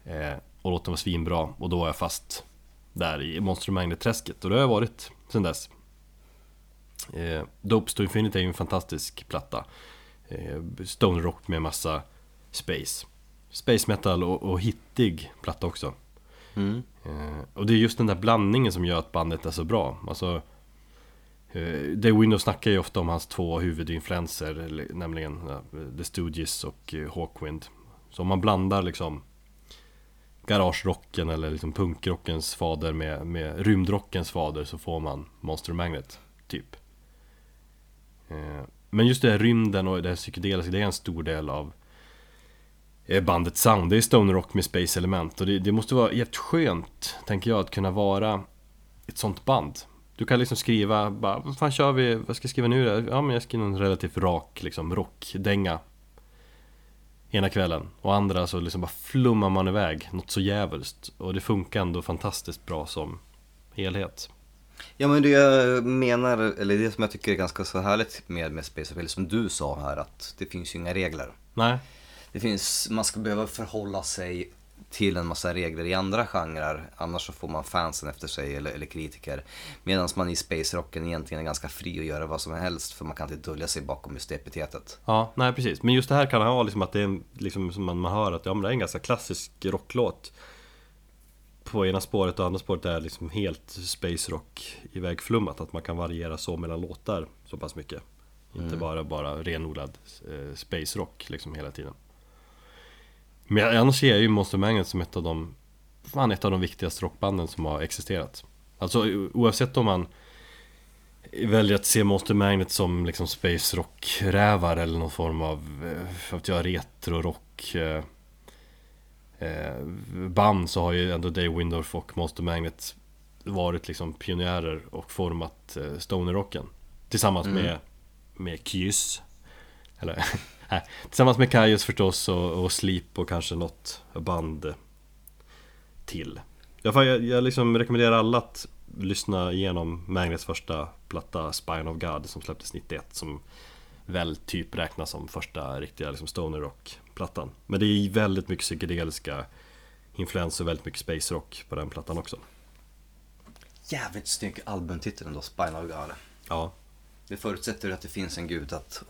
eh, och låten var svinbra och då var jag fast där i Monster Magnet-träsket och det har jag varit sedan dess. Eh, Dopes to Infinity är ju en fantastisk platta. Eh, Stone Rock med massa space. Space metal och, och hittig platta också. Mm. Eh, och det är just den där blandningen som gör att bandet är så bra. Alltså, eh, Dave Windows snackar ju ofta om hans två huvudinfluenser, nämligen eh, The Stooges och eh, Hawkwind. Så om man blandar liksom garagerocken eller liksom punkrockens fader med, med rymdrockens fader så får man Monster Magnet, typ. Eh, Men just det här rymden och det här psykedeliska, det är en stor del av eh, bandets sound. Det är stoner rock med space element och det, det måste vara jävligt skönt, tänker jag, att kunna vara ett sånt band. Du kan liksom skriva, bara, vad fan kör vi, vad ska jag skriva nu då? Ja men jag skriver en relativt rak liksom rockdänga Ena kvällen. Och andra så liksom bara flummar man iväg något så jävulst. Och det funkar ändå fantastiskt bra som helhet. Ja men det jag menar, eller det som jag tycker är ganska så härligt med, med Space Appeal, som du sa här, att det finns ju inga regler. Nej, Det finns, man ska behöva förhålla sig till en massa regler i andra genrer, annars så får man fansen efter sig eller, eller kritiker. Medan man i Space Rocken egentligen är ganska fri att göra vad som helst, för man kan inte dölja sig bakom just det epitetet. ja, nej precis. Men just det här kan ha liksom att det är en, liksom som man, man hör att ja, men det är en ganska klassisk rocklåt. På ena spåret och andra spåret är liksom helt space rock ivägflummat Att man kan variera så mellan låtar så pass mycket. Inte bara, bara renodlad eh, space rock liksom hela tiden Men annars ser jag ju Monster Magnet som ett av de Fan ett av de viktigaste rockbanden som har existerat. Alltså oavsett om man väljer att se Monster Magnet som liksom space rock-rävar eller någon form av, eh, för att jag retro-rock eh, eh, band så har ju ändå Dave Windorf och Monster Magnet varit liksom pionjärer och format eh, stoner-rocken. Tillsammans med, med Kyss. Eller, <laughs> nej, <laughs> tillsammans med Kaius förstås och, och Sleep och kanske något band till jag, jag, jag liksom rekommenderar alla att lyssna igenom Magnets första platta Spine of God som släpptes 91 som väl typ räknas som första riktiga liksom stoner rock-plattan. Men det är väldigt mycket psykedeliska influenser väldigt mycket space rock på den plattan också. Jävligt snygg albumtitel ändå, Spine of God. Ja, Det förutsätter att det finns en gud, att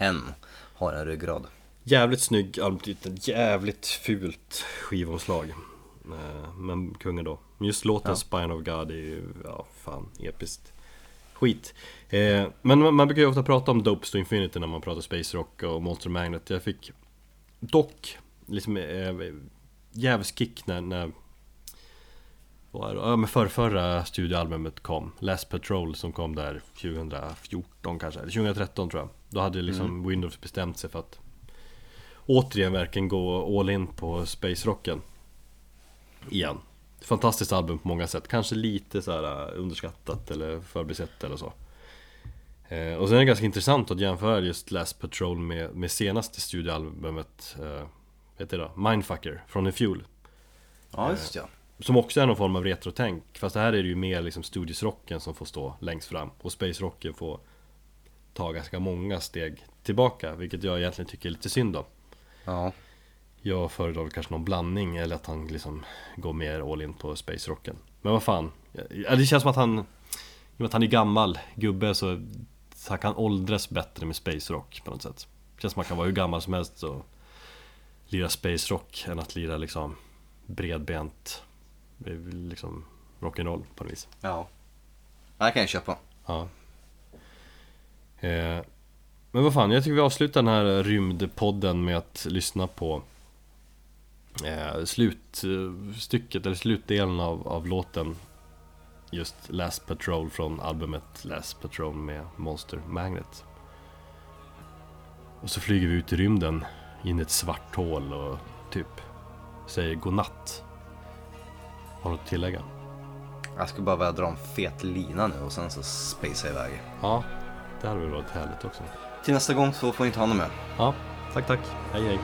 hen har en ryggrad. jävligt snygg albumtitel, jävligt fult skivomslag. Eh, Men kungen då. Men just låten Ja. Spine of God är ju, ja fan, episkt. Skit. Eh, men man, brukar ju ofta prata om Dopes to Infinity när man pratar Space Rock och Monster Magnet. Jag fick dock liksom eh, jävskick när, när vad är det? Ja, men förrförra studioalbumet kom Last Patrol som kom där 2014 kanske, eller 2013 tror jag Då hade liksom Windows bestämt sig för att Återigen verkligen gå all in på Space Rocken. Igen. Fantastiskt album på många sätt, kanske lite så här uh, underskattat eller förbisett eller så. Eh, Och sen är det ganska intressant att jämföra just Last Patrol med, med senaste studioalbumet eh, heter det då? Mindfucker från The Fuel Ja, just ja. som också är någon form av retrotänk. Fast det här är det ju mer liksom studiosrocken som får stå längst fram. Och Space Rocken får ta ganska många steg tillbaka Vilket jag egentligen tycker är lite synd om Ja, Jag föredrar kanske någon blandning eller att han liksom går mer all in på Space Rocken. Men vad fan. Det känns som att han I och med att han är gammal gubbe så, så han kan åldras bättre med Space Rock på något sätt. Det känns som att han kan vara hur gammal som helst och Lira Space Rock än att lira liksom bredbent eh, liksom rock'n'roll på något vis. Ja. Det kan jag köpa. Ja eh, Men vad fan, jag tycker vi avslutar den här rymdpodden med att lyssna på eh, slutstycket, eller slutdelen av, av låten Just Last Patrol från albumet Last Patrol med Monster Magnet Och så flyger vi ut i rymden in i ett svart hål och typ säger godnatt Har du något att tillägga? Jag skulle bara vilja dra en fet lina nu och sen så spacea iväg. Ja, det hade väl varit härligt också Till nästa gång så får ni ta hand om er. Ja, tack tack. Hej hej.